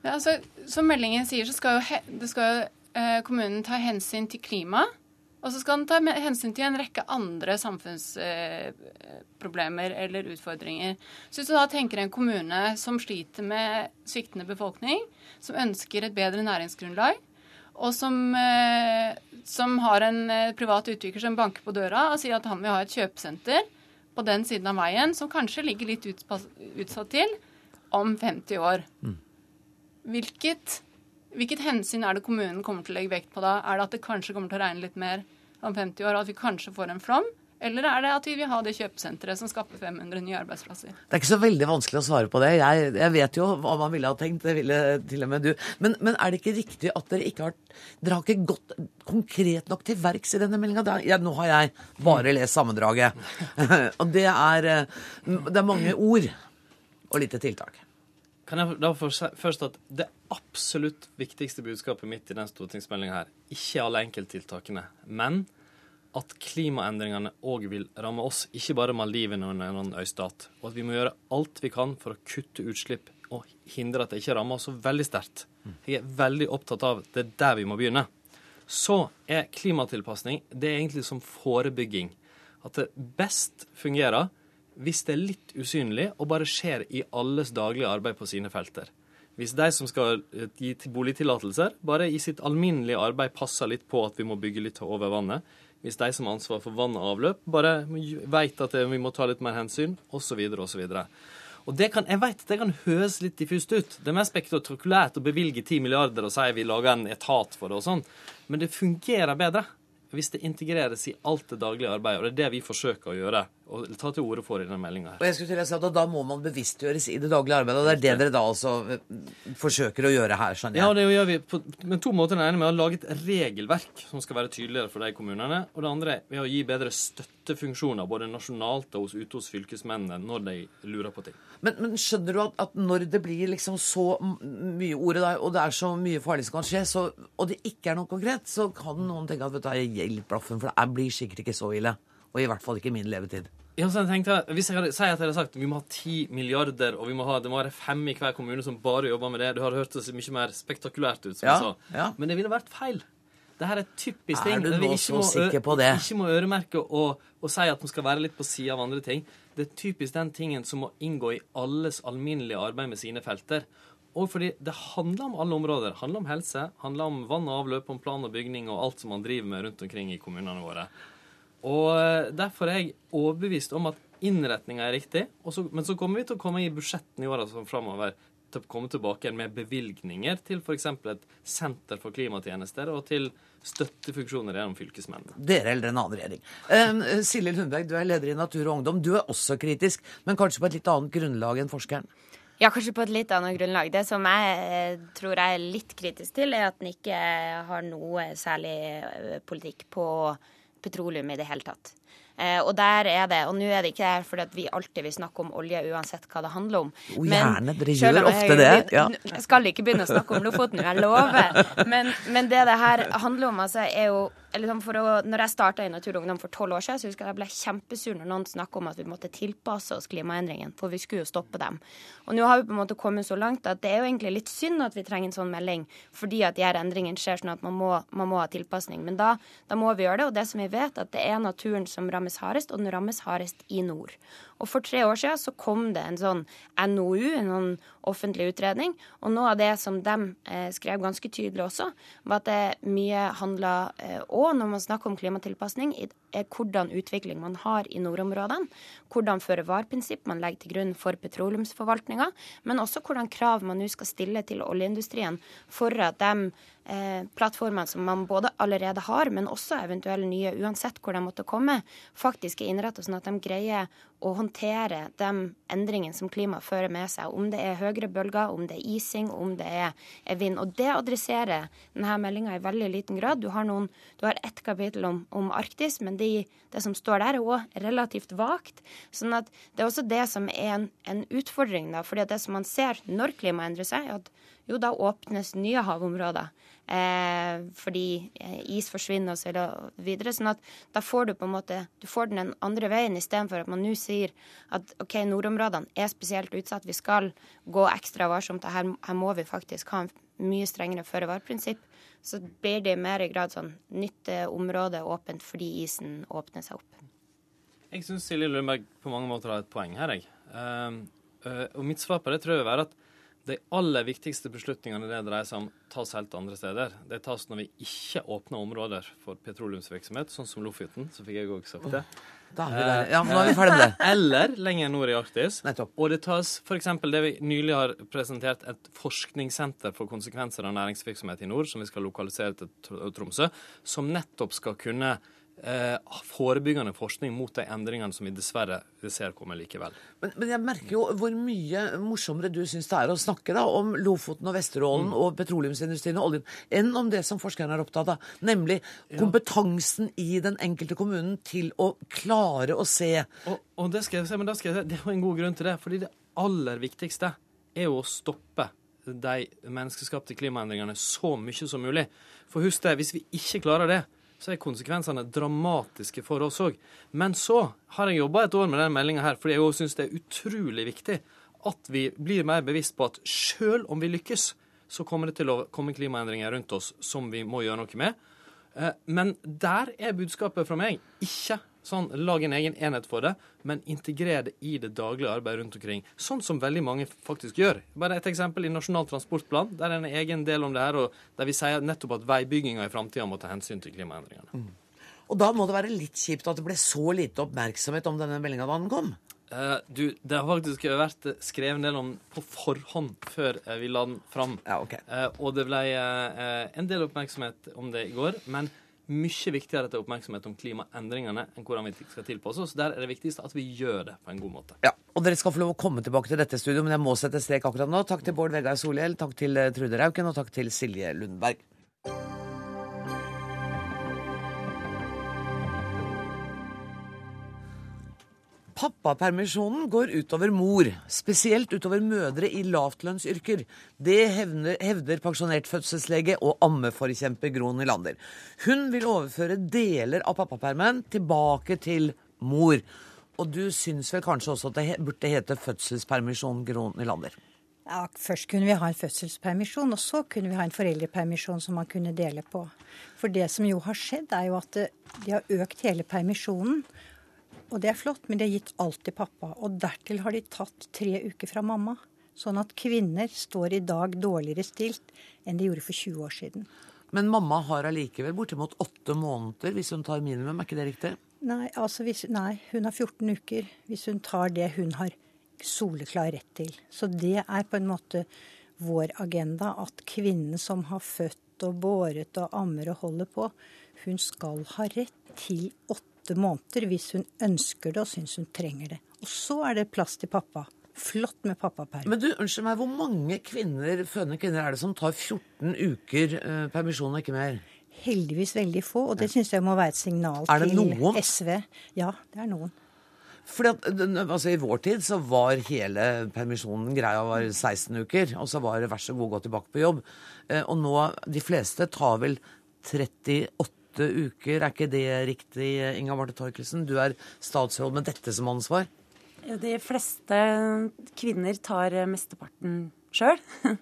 Ja, altså, som meldingen sier, så skal jo, det skal jo eh, kommunen ta hensyn til klima. Og så skal den ta hensyn til en rekke andre samfunnsproblemer eh, eller utfordringer. Så hvis du da tenker en kommune som sliter med sviktende befolkning, som ønsker et bedre næringsgrunnlag, og som, eh, som har en eh, privat utvikler som banker på døra og sier at han vil ha et kjøpesenter på den siden av veien, som kanskje ligger litt utsatt til om 50 år. Mm. Hvilket, hvilket hensyn er det kommunen kommer til å legge vekt på da? Er det at det kanskje kommer til å regne litt mer om 50 år, og at vi kanskje får en flom? Eller er det at vi vil ha det kjøpesenteret som skaper 500 nye arbeidsplasser? Det er ikke så veldig vanskelig å svare på det. Jeg, jeg vet jo hva man ville ha tenkt. Det ville til og med du. Men, men er det ikke riktig at dere ikke har Dere har ikke gått konkret nok til verks i denne meldinga? Nå har jeg bare lest sammendraget. og det er, det er mange ord og lite tiltak. Kan jeg da først at Det absolutt viktigste budskapet mitt i den stortingsmeldinga her, ikke alle enkelttiltakene, men at klimaendringene òg vil ramme oss, ikke bare Maldivene og en annen øystat. Og at vi må gjøre alt vi kan for å kutte utslipp og hindre at det ikke rammer oss så veldig sterkt. Jeg er veldig opptatt av det er der vi må begynne. Så er klimatilpasning egentlig som forebygging. At det best fungerer hvis det er litt usynlig og bare skjer i alles daglige arbeid på sine felter. Hvis de som skal gi boligtillatelser, bare i sitt alminnelige arbeid passer litt på at vi må bygge litt over vannet, hvis de som har ansvar for vann og avløp, bare veit at vi må ta litt mer hensyn, osv., osv. Og det kan, jeg vet, det kan høres litt diffust ut. Det er mer spektakulært å bevilge 10 milliarder og si vi lager en etat for det og sånn, men det fungerer bedre hvis det integreres i alt det daglige arbeidet. Og det er det vi forsøker å gjøre og ta til orde for i denne meldinga. Og jeg skulle til å si at Da må man bevisstgjøres i det daglige arbeidet, og det er det dere da altså eh, forsøker å gjøre her? skjønner jeg. Ja, det gjør vi på men to måter. Den ene med å lage et regelverk som skal være tydeligere for de kommunene. Og det andre ved å gi bedre støttefunksjoner både nasjonalt og ute hos fylkesmennene når de lurer på ting. Men, men skjønner du at, at, når det blir liksom så mye ord, og det er så mye farlig som kan skje, så, og det ikke er noe konkret, så kan noen tenke at vet du, jeg gjelder blaffen, for det blir sikkert ikke så ille. Og i hvert fall ikke min levetid. Ja, så jeg tenkte, Hvis jeg hadde, sier at jeg hadde sagt vi må ha ti milliarder, og vi må ha, det må være fem i hver kommune som bare jobber med det, du hadde hørt det mye mer spektakulært ut. som ja, jeg sa. Ja. Men det ville vært feil. Dette er typisk ting. Er du nå så sikker på det? Ikke må øremerke og, og si at man skal være litt på sida av andre ting. Det er typisk den tingen som må inngå i alles alminnelige arbeid med sine felter. Og fordi det handler om alle områder. Det handler om helse, handler om vann og avløp, om plan og bygning og alt som man driver med rundt omkring i kommunene våre. Og Derfor er jeg overbevist om at innretninga er riktig. Så, men så kommer vi til å komme i budsjettene i åra framover til å komme tilbake med bevilgninger til f.eks. et senter for klimatjenester og til støttefunksjoner gjennom fylkesmennene. Dere eller en annen regjering. Eh, Silje Lundberg, du er leder i Natur og Ungdom. Du er også kritisk, men kanskje på et litt annet grunnlag enn forskeren? Ja, kanskje på et litt annet grunnlag. Det som jeg eh, tror jeg er litt kritisk til, er at den ikke har noe særlig politikk på petroleum i det hele tatt. Eh, og der er det, og nå er det ikke her fordi at vi alltid vil snakke om olje uansett hva det handler om. Oh, gjerne, dere gjør ofte det. Ja. Jeg skal ikke begynne å snakke om Lofoten, jeg lover. Men, men, det det her handler om, altså, er jo liksom for å, når jeg starta i Natur og Ungdom for tolv år siden, så husker jeg jeg ble kjempesur når noen snakka om at vi måtte tilpasse oss klimaendringene, for vi skulle jo stoppe dem. Og nå har vi på en måte kommet så langt at det er jo egentlig litt synd at vi trenger en sånn melding, fordi at de her endringene skjer sånn at man må, man må ha tilpasning. Men da, da må vi gjøre det. Og det som vi vet, at det er naturen som rammes hardest, og den rammes hardest i nord. Og for tre år siden så kom det en sånn NOU, en sånn offentlig utredning. Og noe av det som de eh, skrev ganske tydelig også, var at det mye handla òg, når man snakker om klimatilpasning, er hvordan utvikling man har i nordområdene. Hvordan føre-var-prinsipp man legger til grunn for petroleumsforvaltninga. Men også hvordan krav man nå skal stille til oljeindustrien for at de eh, plattformene som man både allerede har, men også eventuelle nye, uansett hvor de måtte komme, faktisk er innrettet sånn at de greier å håndtere de endringene som klimaet fører med seg. Om det er høyere bølger, om det er ising, om det er vind. Og det adresserer denne meldinga i veldig liten grad. Du har, noen, du har ett kapittel om, om Arktis, men de, det som står der, er òg relativt vagt. Sånn at det er også det som er en, en utfordring, da. fordi det som man ser når klimaet endrer seg, er at jo, da åpnes nye havområder. Eh, fordi eh, is forsvinner og så videre. Sånn at da får du på en måte du får den den andre veien, istedenfor at man nå sier at OK, nordområdene er spesielt utsatt, vi skal gå ekstra varsomt, her, her må vi faktisk ha en mye strengere føre-var-prinsipp. Så blir det i mer grad sånn nytt område åpent fordi isen åpner seg opp. Jeg syns Silje Lundberg på mange måter har et poeng her, jeg. Uh, og mitt svar på det tror jeg vil være at de aller viktigste beslutningene det dreier seg om, tas helt andre steder. Det tas når vi ikke åpner områder for petroleumsvirksomhet, sånn som Lofoten. Så fikk jeg òg sagt det. Da er vi der. Ja, nå er vi ferdig med det. Eh, Eller lenger nord i Arktis. Nettopp. Og det tas f.eks. det vi nylig har presentert, et forskningssenter for konsekvenser av næringsvirksomhet i nord, som vi skal lokalisere til Tromsø, som nettopp skal kunne eh, forebyggende forskning mot de endringene som vi dessverre ser kommer likevel. Men, men jeg merker jo hvor mye morsommere du syns det er å snakke da, om Lofoten og Vesterålen og petroleumsindustrien og oljen, enn om det som forskerne er opptatt av, nemlig kompetansen i den enkelte kommunen til å klare å se. Og, og det skal jeg si, men da skal jeg si, det er en god grunn til det. fordi det aller viktigste er jo å stoppe de menneskeskapte klimaendringene så mye som mulig. For husk det, hvis vi ikke klarer det, så er konsekvensene dramatiske for oss òg. Men så har jeg jobba et år med denne meldinga her, fordi jeg òg syns det er utrolig viktig at vi blir mer bevisst på at sjøl om vi lykkes, så kommer det til å komme klimaendringer rundt oss som vi må gjøre noe med. Eh, Men der er budskapet fra meg ikke sånn lag en egen enhet for det, men integrer det i det daglige arbeidet rundt omkring. Sånn som veldig mange faktisk gjør. Bare et eksempel i Nasjonal transportplan. Der er en egen del om det her, og der vi sier nettopp at veibygginga i framtida må ta hensyn til klimaendringene. Og da må det være litt kjipt at det ble så lite oppmerksomhet om denne meldinga da den kom. Uh, du, det har faktisk vært skrevet en del om på forhånd før eh, vi la den fram. Ja, okay. uh, og det ble uh, en del oppmerksomhet om det i går. Men mye viktigere til er oppmerksomhet om klimaendringene enn hvordan vi skal tilpasse oss. Der er det viktigste at vi gjør det på en god måte. Ja, og dere skal få lov å komme tilbake til dette studioet, men jeg må sette strek akkurat nå. Takk til Bård Vegar Solhjell, takk til eh, Trude Rauken, og takk til Silje Lundberg. Pappapermisjonen går utover mor, spesielt utover mødre i lavtlønnsyrker. Det hevner, hevder pensjonert fødselslege og ammeforkjemper Gro Nylander. Hun vil overføre deler av pappapermen tilbake til mor. Og du syns vel kanskje også at det burde hete fødselspermisjon, Gro Nylander? Ja, først kunne vi ha en fødselspermisjon, og så kunne vi ha en foreldrepermisjon som man kunne dele på. For det som jo har skjedd, er jo at eh, de har økt hele permisjonen. Og det er flott, men de har gitt alt til pappa. Og dertil har de tatt tre uker fra mamma. Sånn at kvinner står i dag dårligere stilt enn de gjorde for 20 år siden. Men mamma har allikevel bortimot åtte måneder hvis hun tar minimum, er ikke det riktig? Nei, altså hvis, nei, hun har 14 uker hvis hun tar det hun har soleklar rett til. Så det er på en måte vår agenda at kvinnen som har født og båret og ammer og holder på, hun skal ha rett til åtte måneder hvis hun ønsker det og syns hun trenger det. Og så er det plass til pappa. Flott med pappaperm. Men du, unnskyld meg, hvor mange kvinner, fødende kvinner er det som tar 14 uker eh, permisjon og ikke mer? Heldigvis veldig få, og det syns jeg må være et signal til? SV. Ja, det er noen. Fordi at, altså, I vår tid så var hele permisjonen greia var 16 uker, og så var det vær så god gå tilbake på jobb. Eh, og nå, de fleste tar vel 38 åtte uker. Er ikke det riktig, Inga Marte Torkelsen? Du er statsråd med dette som ansvar. De fleste kvinner tar mesteparten sjøl.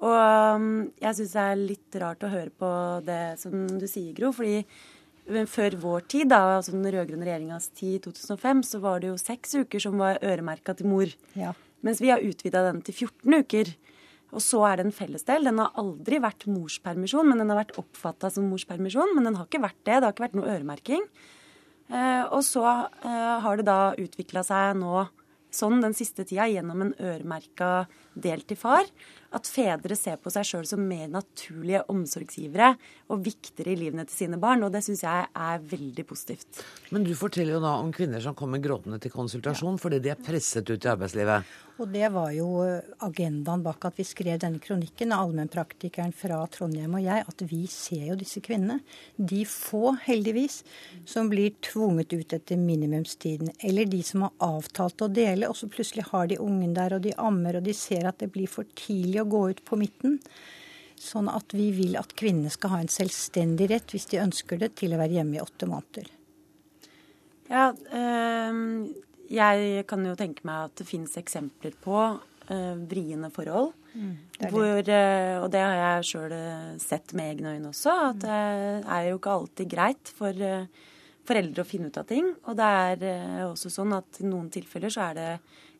Og um, jeg syns det er litt rart å høre på det som du sier, Gro. fordi før vår tid, da, altså den rød-grønne regjeringas tid i 2005, så var det jo seks uker som var øremerka til mor. Ja. Mens vi har utvida den til 14 uker. Og så er det en fellesdel. Den har aldri vært morspermisjon, men den har vært oppfatta som morspermisjon. Men den har ikke vært det. Det har ikke vært noe øremerking. Eh, og så eh, har det da utvikla seg nå sånn den siste tida gjennom en øremerka del til far at fedre ser på seg sjøl som mer naturlige omsorgsgivere og viktigere i livene til sine barn. Og det syns jeg er veldig positivt. Men du forteller jo da om kvinner som kommer gråtende til konsultasjon fordi de er presset ut i arbeidslivet. Og det var jo eh, agendaen bak at vi skrev denne kronikken, allmennpraktikeren fra Trondheim og jeg, at vi ser jo disse kvinnene. De få, heldigvis, som blir tvunget ut etter minimumstiden. Eller de som har avtalt å dele, og så plutselig har de ungen der, og de ammer, og de ser at det blir for tidlig å gå ut på midten. Sånn at vi vil at kvinnene skal ha en selvstendig rett, hvis de ønsker det, til å være hjemme i åtte måneder. Ja, øh, jeg kan jo tenke meg at det finnes eksempler på uh, vriene forhold. Mm, det hvor, uh, og det har jeg sjøl sett med egne øyne også, at mm. det er jo ikke alltid greit for foreldre å finne ut av ting. Og det er også sånn at i noen tilfeller så er det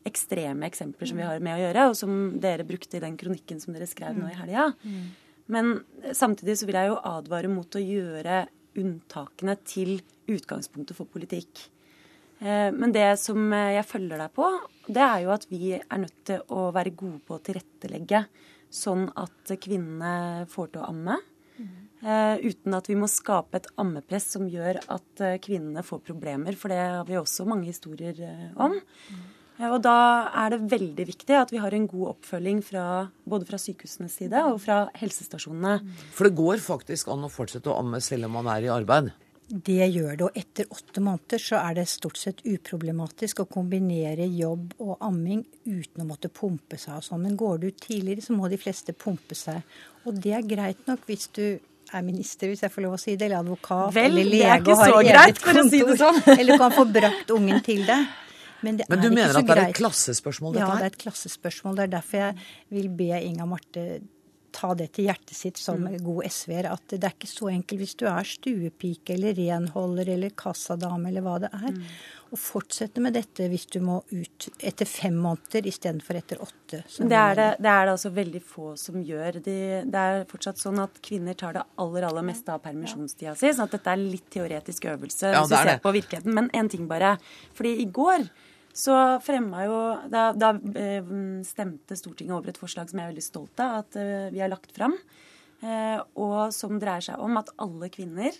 ekstreme eksempler som vi har med å gjøre, og som dere brukte i den kronikken som dere skrev nå i helga. Mm. Men samtidig så vil jeg jo advare mot å gjøre unntakene til utgangspunktet for politikk. Eh, men det som jeg følger deg på, det er jo at vi er nødt til å være gode på å tilrettelegge sånn at kvinnene får til å amme. Uh, uten at vi må skape et ammepress som gjør at kvinnene får problemer. For det har vi også mange historier om. Og da er det veldig viktig at vi har en god oppfølging fra, både fra sykehusenes side og fra helsestasjonene. For det går faktisk an å fortsette å amme selv om man er i arbeid? Det gjør det. Og etter åtte måneder så er det stort sett uproblematisk å kombinere jobb og amming uten å måtte pumpe seg og sånn. Men går du ut tidligere, så må de fleste pumpe seg. Og det er greit nok hvis du er minister, hvis jeg får lov å si det, eller advokat Vel, eller lege og har eget å si sånn. eller kan få brakt ungen til deg. Men, Men du mener at det er et klassespørsmål, dette her? Ja, det er et klassespørsmål. Det er derfor jeg vil be Inga Marte ta det til hjertet sitt som mm. god SV-er. At det er ikke så enkelt hvis du er stuepike eller renholder eller kassadame eller hva det er. Mm. Å fortsette med dette hvis du må ut etter fem måneder istedenfor etter åtte. Det er det, det er det altså veldig få som gjør. De, det er fortsatt sånn at kvinner tar det aller aller meste av permisjonstida si. sånn at dette er litt teoretisk øvelse ja, hvis du ser på virkeligheten. Men én ting bare. Fordi i går så fremma jo Da, da eh, stemte Stortinget over et forslag som jeg er veldig stolt av at eh, vi har lagt fram. Eh, og som dreier seg om at alle kvinner,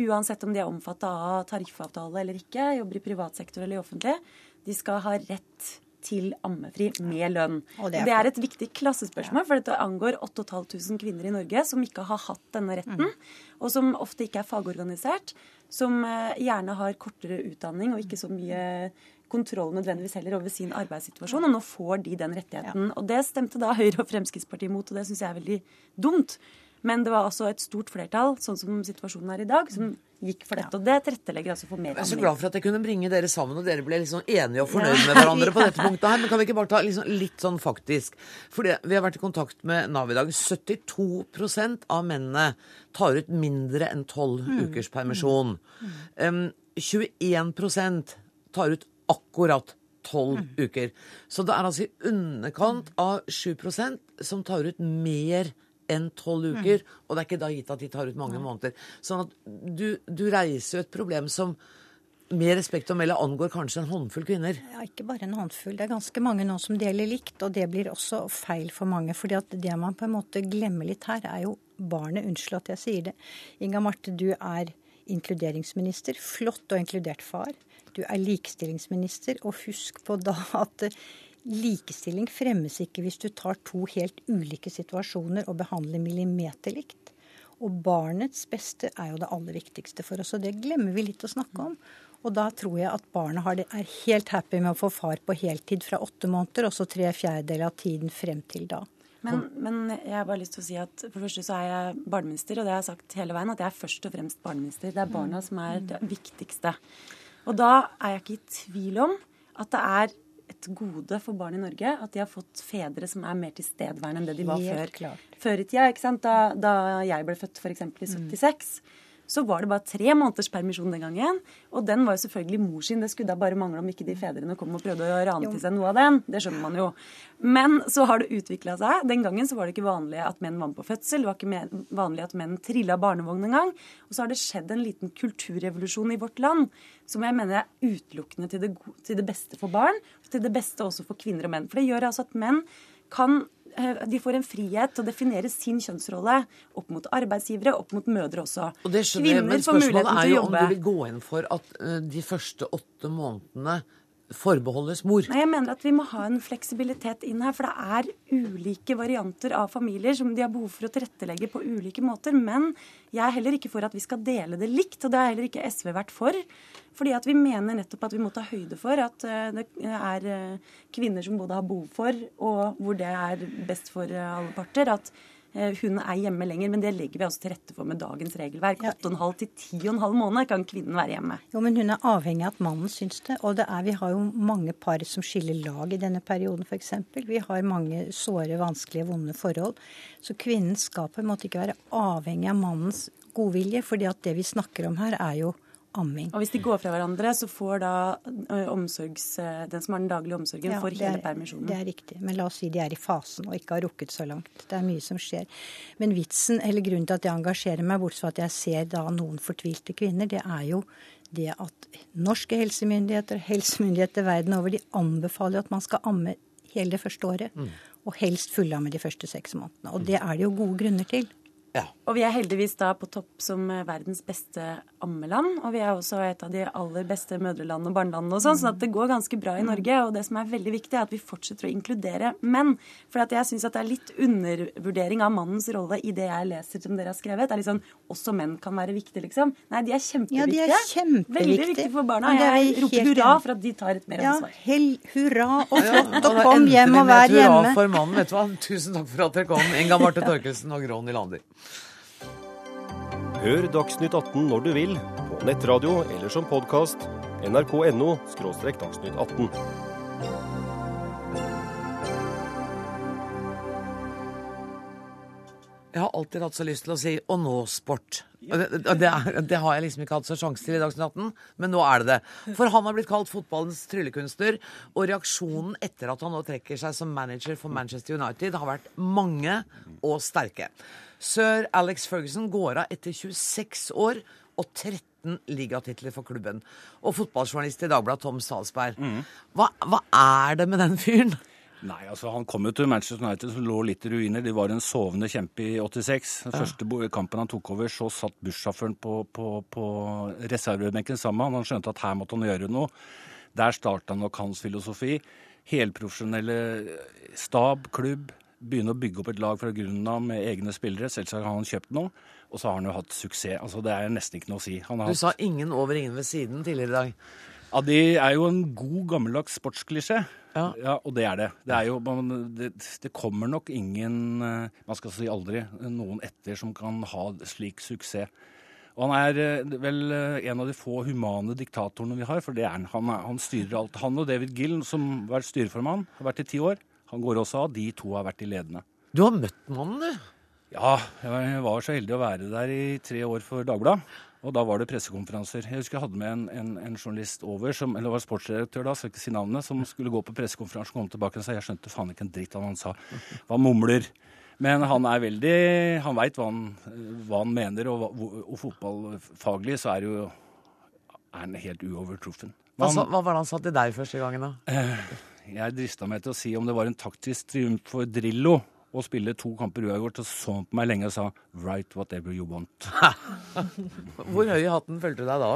uansett om de er omfatta av tariffavtale eller ikke, jobber i privat sektor eller i offentlig, de skal ha rett til ammefri med lønn. Det er, det er, et viktig klassespørsmål, for dette angår 8500 kvinner i Norge som ikke har hatt denne retten, mm. og som ofte ikke er fagorganisert, som gjerne har kortere utdanning og ikke så mye kontroll nødvendigvis heller over sin arbeidssituasjon, og nå får de den rettigheten. Og det stemte da Høyre og Fremskrittspartiet mot, og det syns jeg er veldig dumt. Men det var altså et stort flertall, sånn som situasjonen er i dag, som gikk for dette. Og det tilrettelegger altså for mer Jeg er så glad for at jeg kunne bringe dere sammen, og dere ble liksom enige og fornøyd med hverandre på dette punktet her. Men kan vi ikke bare ta liksom litt sånn faktisk? For vi har vært i kontakt med Nav i dag. 72% av mennene tar ut mindre enn 12 mm. ukers permisjon. Um, 21% tar ut akkurat tolv mm. uker. Så det er altså i underkant av 7 som tar ut mer enn tolv mm. uker. Mm. Og det er ikke da gitt at de tar ut mange måneder. Sånn at du, du reiser jo et problem som med respekt å melde angår kanskje en håndfull kvinner? Ja, Ikke bare en håndfull. Det er ganske mange nå som deler likt, og det blir også feil for mange. fordi at det man på en måte glemmer litt her, er jo barnet. Unnskyld at jeg sier det. Inga Marte, du er inkluderingsminister. Flott og inkludert far du er likestillingsminister, og husk på da at likestilling fremmes ikke hvis du tar to helt ulike situasjoner og behandler millimeterlikt. Og barnets beste er jo det aller viktigste for oss, og det glemmer vi litt å snakke om. Og da tror jeg at barna er helt happy med å få far på heltid fra åtte måneder, og så tre fjerdedeler av tiden frem til da. Men, men, jeg har bare lyst til å si at for det første så er jeg barneminister, og det har jeg sagt hele veien, at jeg er først og fremst barneminister. Det er barna som er det viktigste. Og da er jeg ikke i tvil om at det er et gode for barn i Norge at de har fått fedre som er mer tilstedeværende enn det de var Helt før. klart. Før i tida, ikke sant? Da, da jeg ble født f.eks. i 76, så var det bare tre måneders permisjon den gangen. Og den var jo selvfølgelig mor sin. Det skulle da bare mangle om ikke de fedrene kom og prøvde å rane til seg noe av den. Det skjønner man jo. Men så har det utvikla seg. Den gangen så var det ikke vanlig at menn var med på fødsel. Det var ikke vanlig at menn trilla barnevogn engang. Og så har det skjedd en liten kulturrevolusjon i vårt land som jeg mener er utelukkende til det, til det beste for barn, og til det beste også for kvinner og menn. For det gjør altså at menn kan de får en frihet til å definere sin kjønnsrolle opp mot arbeidsgivere, opp mot mødre også. Og det skjønner jeg, men spørsmålet er jo om du vil gå inn for at eh, de første åtte månedene forbeholdes mor. Nei, jeg mener at vi må ha en fleksibilitet inn her, for det er ulike varianter av familier som de har behov for å tilrettelegge på ulike måter. Men jeg er heller ikke for at vi skal dele det likt, og det har heller ikke SV vært for. Fordi at vi mener nettopp at vi må ta høyde for at eh, det er eh, kvinner som både har behov for, og hvor det er best for eh, alle parter, at hun er hjemme lenger. Men det legger vi altså til rette for med dagens regelverk. 8,5 til 10,5 måneder kan kvinnen være hjemme. Jo, men hun er avhengig av at mannen syns det. Og det er, vi har jo mange par som skiller lag i denne perioden, f.eks. Vi har mange såre, vanskelige, vonde forhold. Så kvinnen skal på en måte ikke være avhengig av mannens godvilje, fordi at det vi snakker om her, er jo amming. Og hvis de går fra hverandre, så får da omsorgs, den som har den daglige omsorgen, Ja, får hele er- permisjonen. Det er riktig. Men la oss si de er i fasen og ikke har rukket så langt. Det er mye som skjer. Men vitsen, eller grunnen til at jeg engasjerer meg, bortsett fra at jeg ser da noen fortvilte kvinner, det er jo det at norske helsemyndigheter, helsemyndigheter verden over, de anbefaler at man skal amme hele det første året. Mm. Og helst fullamme de første seks månedene. Og det er det jo gode grunner til. Og vi er heldigvis da på topp som verdens beste ammeland. Og vi er også et av de aller beste mødrelandene og barnelandene og sånn, sånn at det går ganske bra i Norge. Og det som er veldig viktig, er at vi fortsetter å inkludere menn. For at jeg syns at det er litt undervurdering av mannens rolle i det jeg leser som dere har skrevet. Det er litt sånn også menn kan være viktige, liksom. Nei, de er kjempeviktige. Ja, de er kjempeviktige. Veldig viktige for barna. og Jeg roper helt hurra for at de tar et mer Ja, ansvar. hell, hurra og flott, og kom hjem og vær hjemme. hurra for mannen, vet du hva. Tusen takk for at dere kom, Inga Marte Torkelsen og Gronny Nylander. Hør Dagsnytt 18 når du vil, på nettradio eller som podkast. nrk.no – dagsnytt 18. Jeg har alltid hatt så lyst til å si 'og nå sport'. Det, det, er, det har jeg liksom ikke hatt så sjanse til i Dagsnytt 18, men nå er det det. For han har blitt kalt fotballens tryllekunstner, og reaksjonen etter at han nå trekker seg som manager for Manchester United, har vært mange og sterke. Sir Alex Ferguson går av etter 26 år og 13 ligatitler for klubben. Og fotballjournalist i Dagbladet Tom Salsberg. Hva, hva er det med den fyren? Nei, altså Han kom jo til Manchester United som lå litt i ruiner. De var en sovende kjempe i 86. Den første kampen han tok over, så satt bussjåføren på, på, på reservebenken sammen med. Han skjønte at her måtte han gjøre noe. Der starta nok hans filosofi. Helprofesjonelle stab, klubb. Begynne å bygge opp et lag fra grunnen av med egne spillere. Selvsagt har han kjøpt noe. Og så har han jo hatt suksess. Altså Det er nesten ikke noe å si. Han har Du hatt- sa 'ingen over, ingen ved siden' tidligere i dag. ja, Det er jo en god, gammeldags sportsklisjé. Ja. ja. og det er det. Det, er jo, man, det, det kommer nok ingen eh, Man skal si aldri noen etter som kan ha slik suksess. Og han er eh, vel eh, en av de få humane diktatorene vi har, for det er han. Han, han styrer alt. Han og David Gill, som har vært styreformann, har vært i ti år. Han går også av. De to har vært de ledende. Du har møtt mannen, du? Ja, jeg var så heldig å være der i tre år for Dagbladet. Og da var det pressekonferanser. Jeg husker jeg hadde med en, en, en journalist over, som, eller var sportsredaktør da, skal ikke si navnet, som skulle gå på pressekonferanse og komme tilbake og sa jeg skjønte faen ikke en dritt av hva han sa. Hva mumler. Men han er veldig Han veit hva, hva han mener, og, og fotballfaglig så er jo er han helt uovertruffen. Hva, Han- hva var det han sa til deg første gangen, da? Eh, Jeg drista meg til å si om det var en taktisk triumf for Drillo å spille to kamper uavgjort, og så han på meg lenge og sa 'write whatever you want'. Hvor høy i hatten følte du deg da?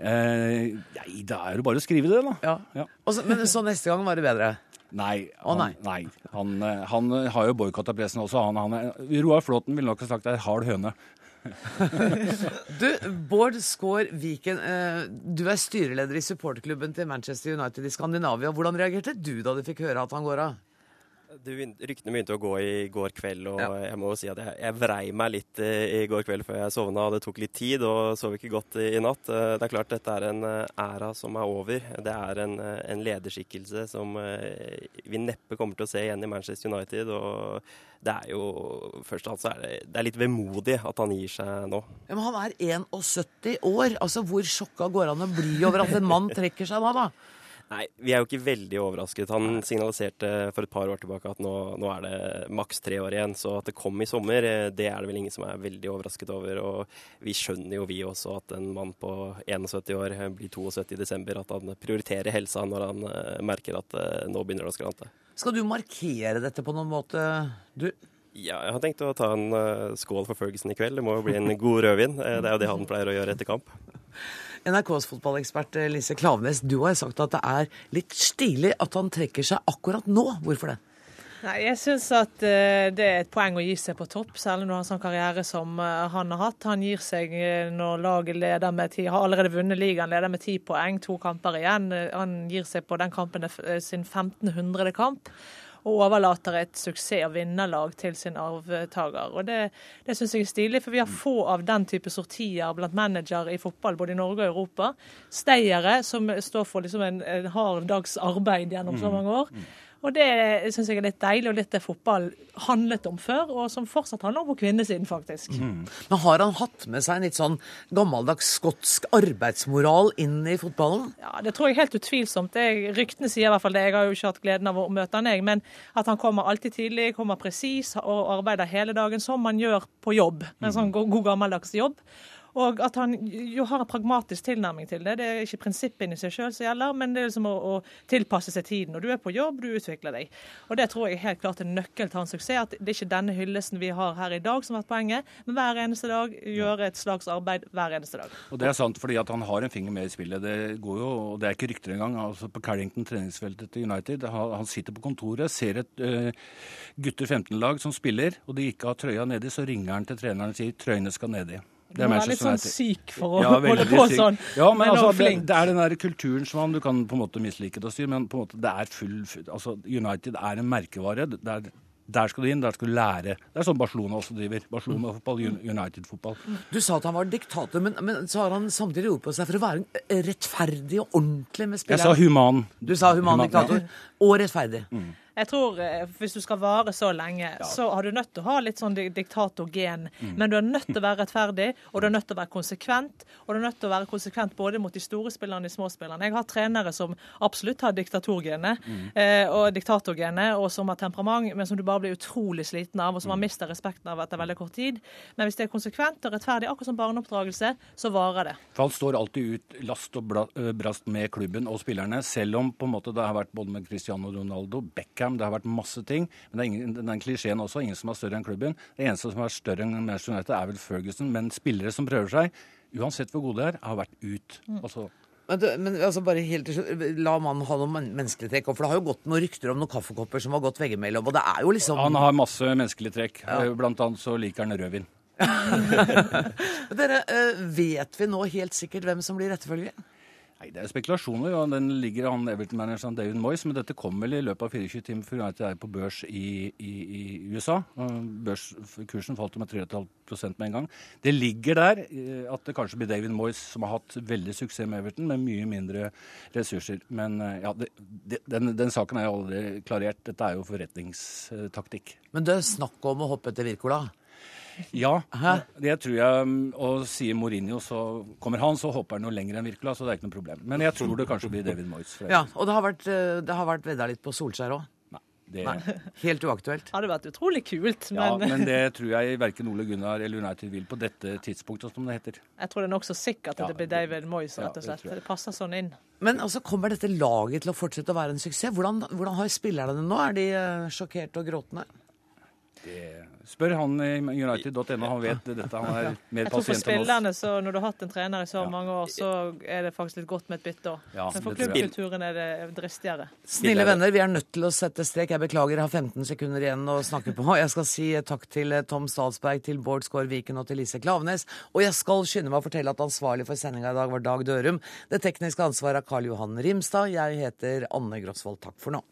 Eh, nei, det er jo bare å skrive det, da. Ja. Og så, men så neste gang var det bedre? Nei. Å, oh, nei. Han, eh, han har jo boikotta pressen også. Han, han Roar Flåten ville nok ha sagt det er hard høne. Du, Bård Skaar Viken, eh, du er styreleder i supporterklubben til Manchester United i Skandinavia. Hvordan reagerte du da du fikk høre at han går av? Du, ryktene begynte å gå i går kveld, og ja. jeg må jo si at jeg, jeg, vrei meg litt i går kveld før jeg sovna. Det tok litt tid og sov ikke godt i, i, natt. Eh, det er klart dette er en eh, æra som er over. Det er en, eh, en lederskikkelse som vi neppe kommer til å se igjen i Manchester United. og det er jo først og fremst er det, det er litt vemodig at han gir seg nå. Ja, men han er 71 år. Altså, Hvor sjokka går han å bli over at en mann trekker seg da? da? Nei, vi er jo ikke veldig overrasket. Han signaliserte for et par år tilbake at nå, nå, er det maks tre år igjen. Så at det kom i sommer, eh, det er det vel ingen som er veldig overrasket over. Og vi skjønner jo vi også at en mann på 71 år eh, blir 72 i desember. At han prioriterer helsa når han uh, merker at nå begynner det å skrante. Skal du markere dette på noen måte, du? Ja, jeg har tenkt å ta en skål for Ferguson i kveld. Det må jo bli en god rødvin. det er jo det han pleier å gjøre etter kamp. NRKs fotballekspert eh, Lise Klavenes, du har sagt at det er litt stilig at han trekker seg akkurat nå. Hvorfor det? Nei, Jeg syns at uh, det er et poeng å gi seg på topp, særlig når han har sånn karriere som uh, han har hatt. Han gir seg når laget leder med ti, har allerede vunnet ligaen, leder med ti poeng, to kamper igjen. han gir seg på den kampen sin 1500. kamp og overlater et suksess- og vinnerlag til sin arvtaker. Og Det, det syns jeg er stilig, for vi har få av den type sortier blant managere i fotball, både i Norge og Europa. Steiere, som står for liksom en, en hard dags arbeid gjennom så mm. mange år. Og det syns jeg er litt deilig, og litt det fotball handlet om før, og som fortsatt handler om på kvinnesiden, faktisk. Mm. Men har han hatt med seg en litt sånn gammeldags skotsk arbeidsmoral inn i fotballen? Ja, det tror jeg helt utvilsomt. Det, ryktene sier i hvert fall det. Jeg har jo ikke hatt gleden av å møte han, jeg. Men at han kommer alltid tidlig, kommer presis og arbeider hele dagen som man gjør på jobb. En sånn god, gammeldags jobb. Og at han jo har en pragmatisk tilnærming til det. Det er ikke prinsippene i seg sjøl som gjelder, men det er liksom å, å, tilpasse seg tiden. Og du er på jobb, du utvikler deg. Og Det tror jeg er helt klart en nøkkel til hans suksess. At det er ikke denne hyllesten vi har her i dag som har vært poenget, men hver eneste dag gjøre et slags arbeid hver eneste dag. Og Det er sant, fordi at han har en finger med i spillet. Det går jo, og det er ikke rykter engang. altså På Carrington treningsfeltet til United, han sitter på kontoret, ser et uh, gutter 15-lag som spiller, og de ikke har trøya nedi, så ringer han til treneren og sier trøyene skal nedi. Det er, er litt sånn syk for å ja, holde på syk. sånn. Ja, men, men altså, det, det, er den der kulturen som man, du kan på en måte mislike det å styre, men på en måte det er full, altså United er en merkevare. Er, der skal du inn, der skal du lære. Det er sånn Barcelona også driver. Barcelona-fotball, United-fotball. Du sa at han var diktator, men, men så har han samtidig gjort på seg for å være rettferdig og ordentlig med spillerne. Jeg sa human. Du sa human, human diktator. Ja. Og rettferdig. Mm. Jeg tror eh, Hvis du skal vare så lenge, ja. så har du nødt til å ha litt sånn diktatorgen. Mm. Men du er nødt til å være rettferdig, og du er nødt til å være konsekvent. Og du er nødt til å være konsekvent både mot de store spillerne og de små spillerne. Jeg har trenere som absolutt har diktatorgenet mm. eh, og diktatorgenet, og som har temperament, men som du bare blir utrolig sliten av, og som har mm. mista respekten av etter veldig kort tid. Men hvis det er konsekvent og rettferdig, akkurat som barneoppdragelse, så varer det. For han står alltid ut last og brast med klubben og spillerne, selv om på en måte det har vært både med Cristiano Ronaldo, Beckham Beckham, det har vært masse ting. Men det er ingen, den klisjeen også, ingen som er større enn klubben. Det eneste som er større enn Manchester United, er vel Ferguson. Men spillere som prøver seg, uansett hvor gode de er, har vært ut. Mm. Altså, men, men, altså bare helt til slutt, La mannen ha noen menneskelige trekk. For det har jo gått noen rykter om noen kaffekopper som har gått veggimellom. Og det er jo liksom Han har masse menneskelige trekk. Ja. Eh, blant annet så liker han rødvin. Dere, eh, vet vi nå helt sikkert hvem som blir etterfølger? Nei, Det er spekulasjoner. og Den ligger an Everton-manageren David Moyes, men dette kommer vel i løpet av 24 timer før United er på børs i, i, i USA. Børskursen falt med 3,5% med en gang. Det ligger der eh, at det kanskje blir David Moyes som har hatt veldig suksess med Everton, med mye mindre ressurser. Men eh, ja, det, den, den, saken er jo aldri klarert. Dette er jo forretningstaktikk. Men det er snakk om å hoppe etter Wirkola? Ja, Hæ? det tror jeg. Mm, og sier Mourinho, så kommer han, så hopper han noe lenger enn Wirkola, så det er ikke noe problem. Men jeg tror det kanskje blir David Moyes. Ja, Og det har vært, eh, det har vært vedda litt på Solskjær òg? Det... Nei, Helt uaktuelt. Det hadde vært utrolig kult, men Ja, men det tror jeg verken Ole Gunnar eller United vil på dette tidspunktet, som det heter. Jeg tror det er nokså sikkert at ja, det blir David Moyes, rett og slett. Ja, det, det, passer sånn inn. Men altså, kommer dette laget til å fortsette å være en suksess? Hvordan, hvordan har spillerne det nå? Er de uh, sjokkerte og gråtende? Det Spør han i United.no, han vet dette. Han er mer pasient enn oss. Jeg tror for spillerne, så Når du har hatt en trener i så mange år, så er det faktisk litt godt med et bytte òg. Ja, Men for klubbkulturen er det dristigere. Snille venner, vi er nødt til å sette strek. Jeg beklager, jeg har 15 sekunder igjen å snakke på. Jeg skal si takk til eh, Tom Statsberg, til Bård Skår Viken og til Lise Klavenes. Og jeg skal skynde meg å fortelle at ansvarlig for sendinga i dag var Dag Dørum. Det tekniske ansvaret er Karl Johan Rimstad. Jeg heter Anne Grosvold. Takk for nå.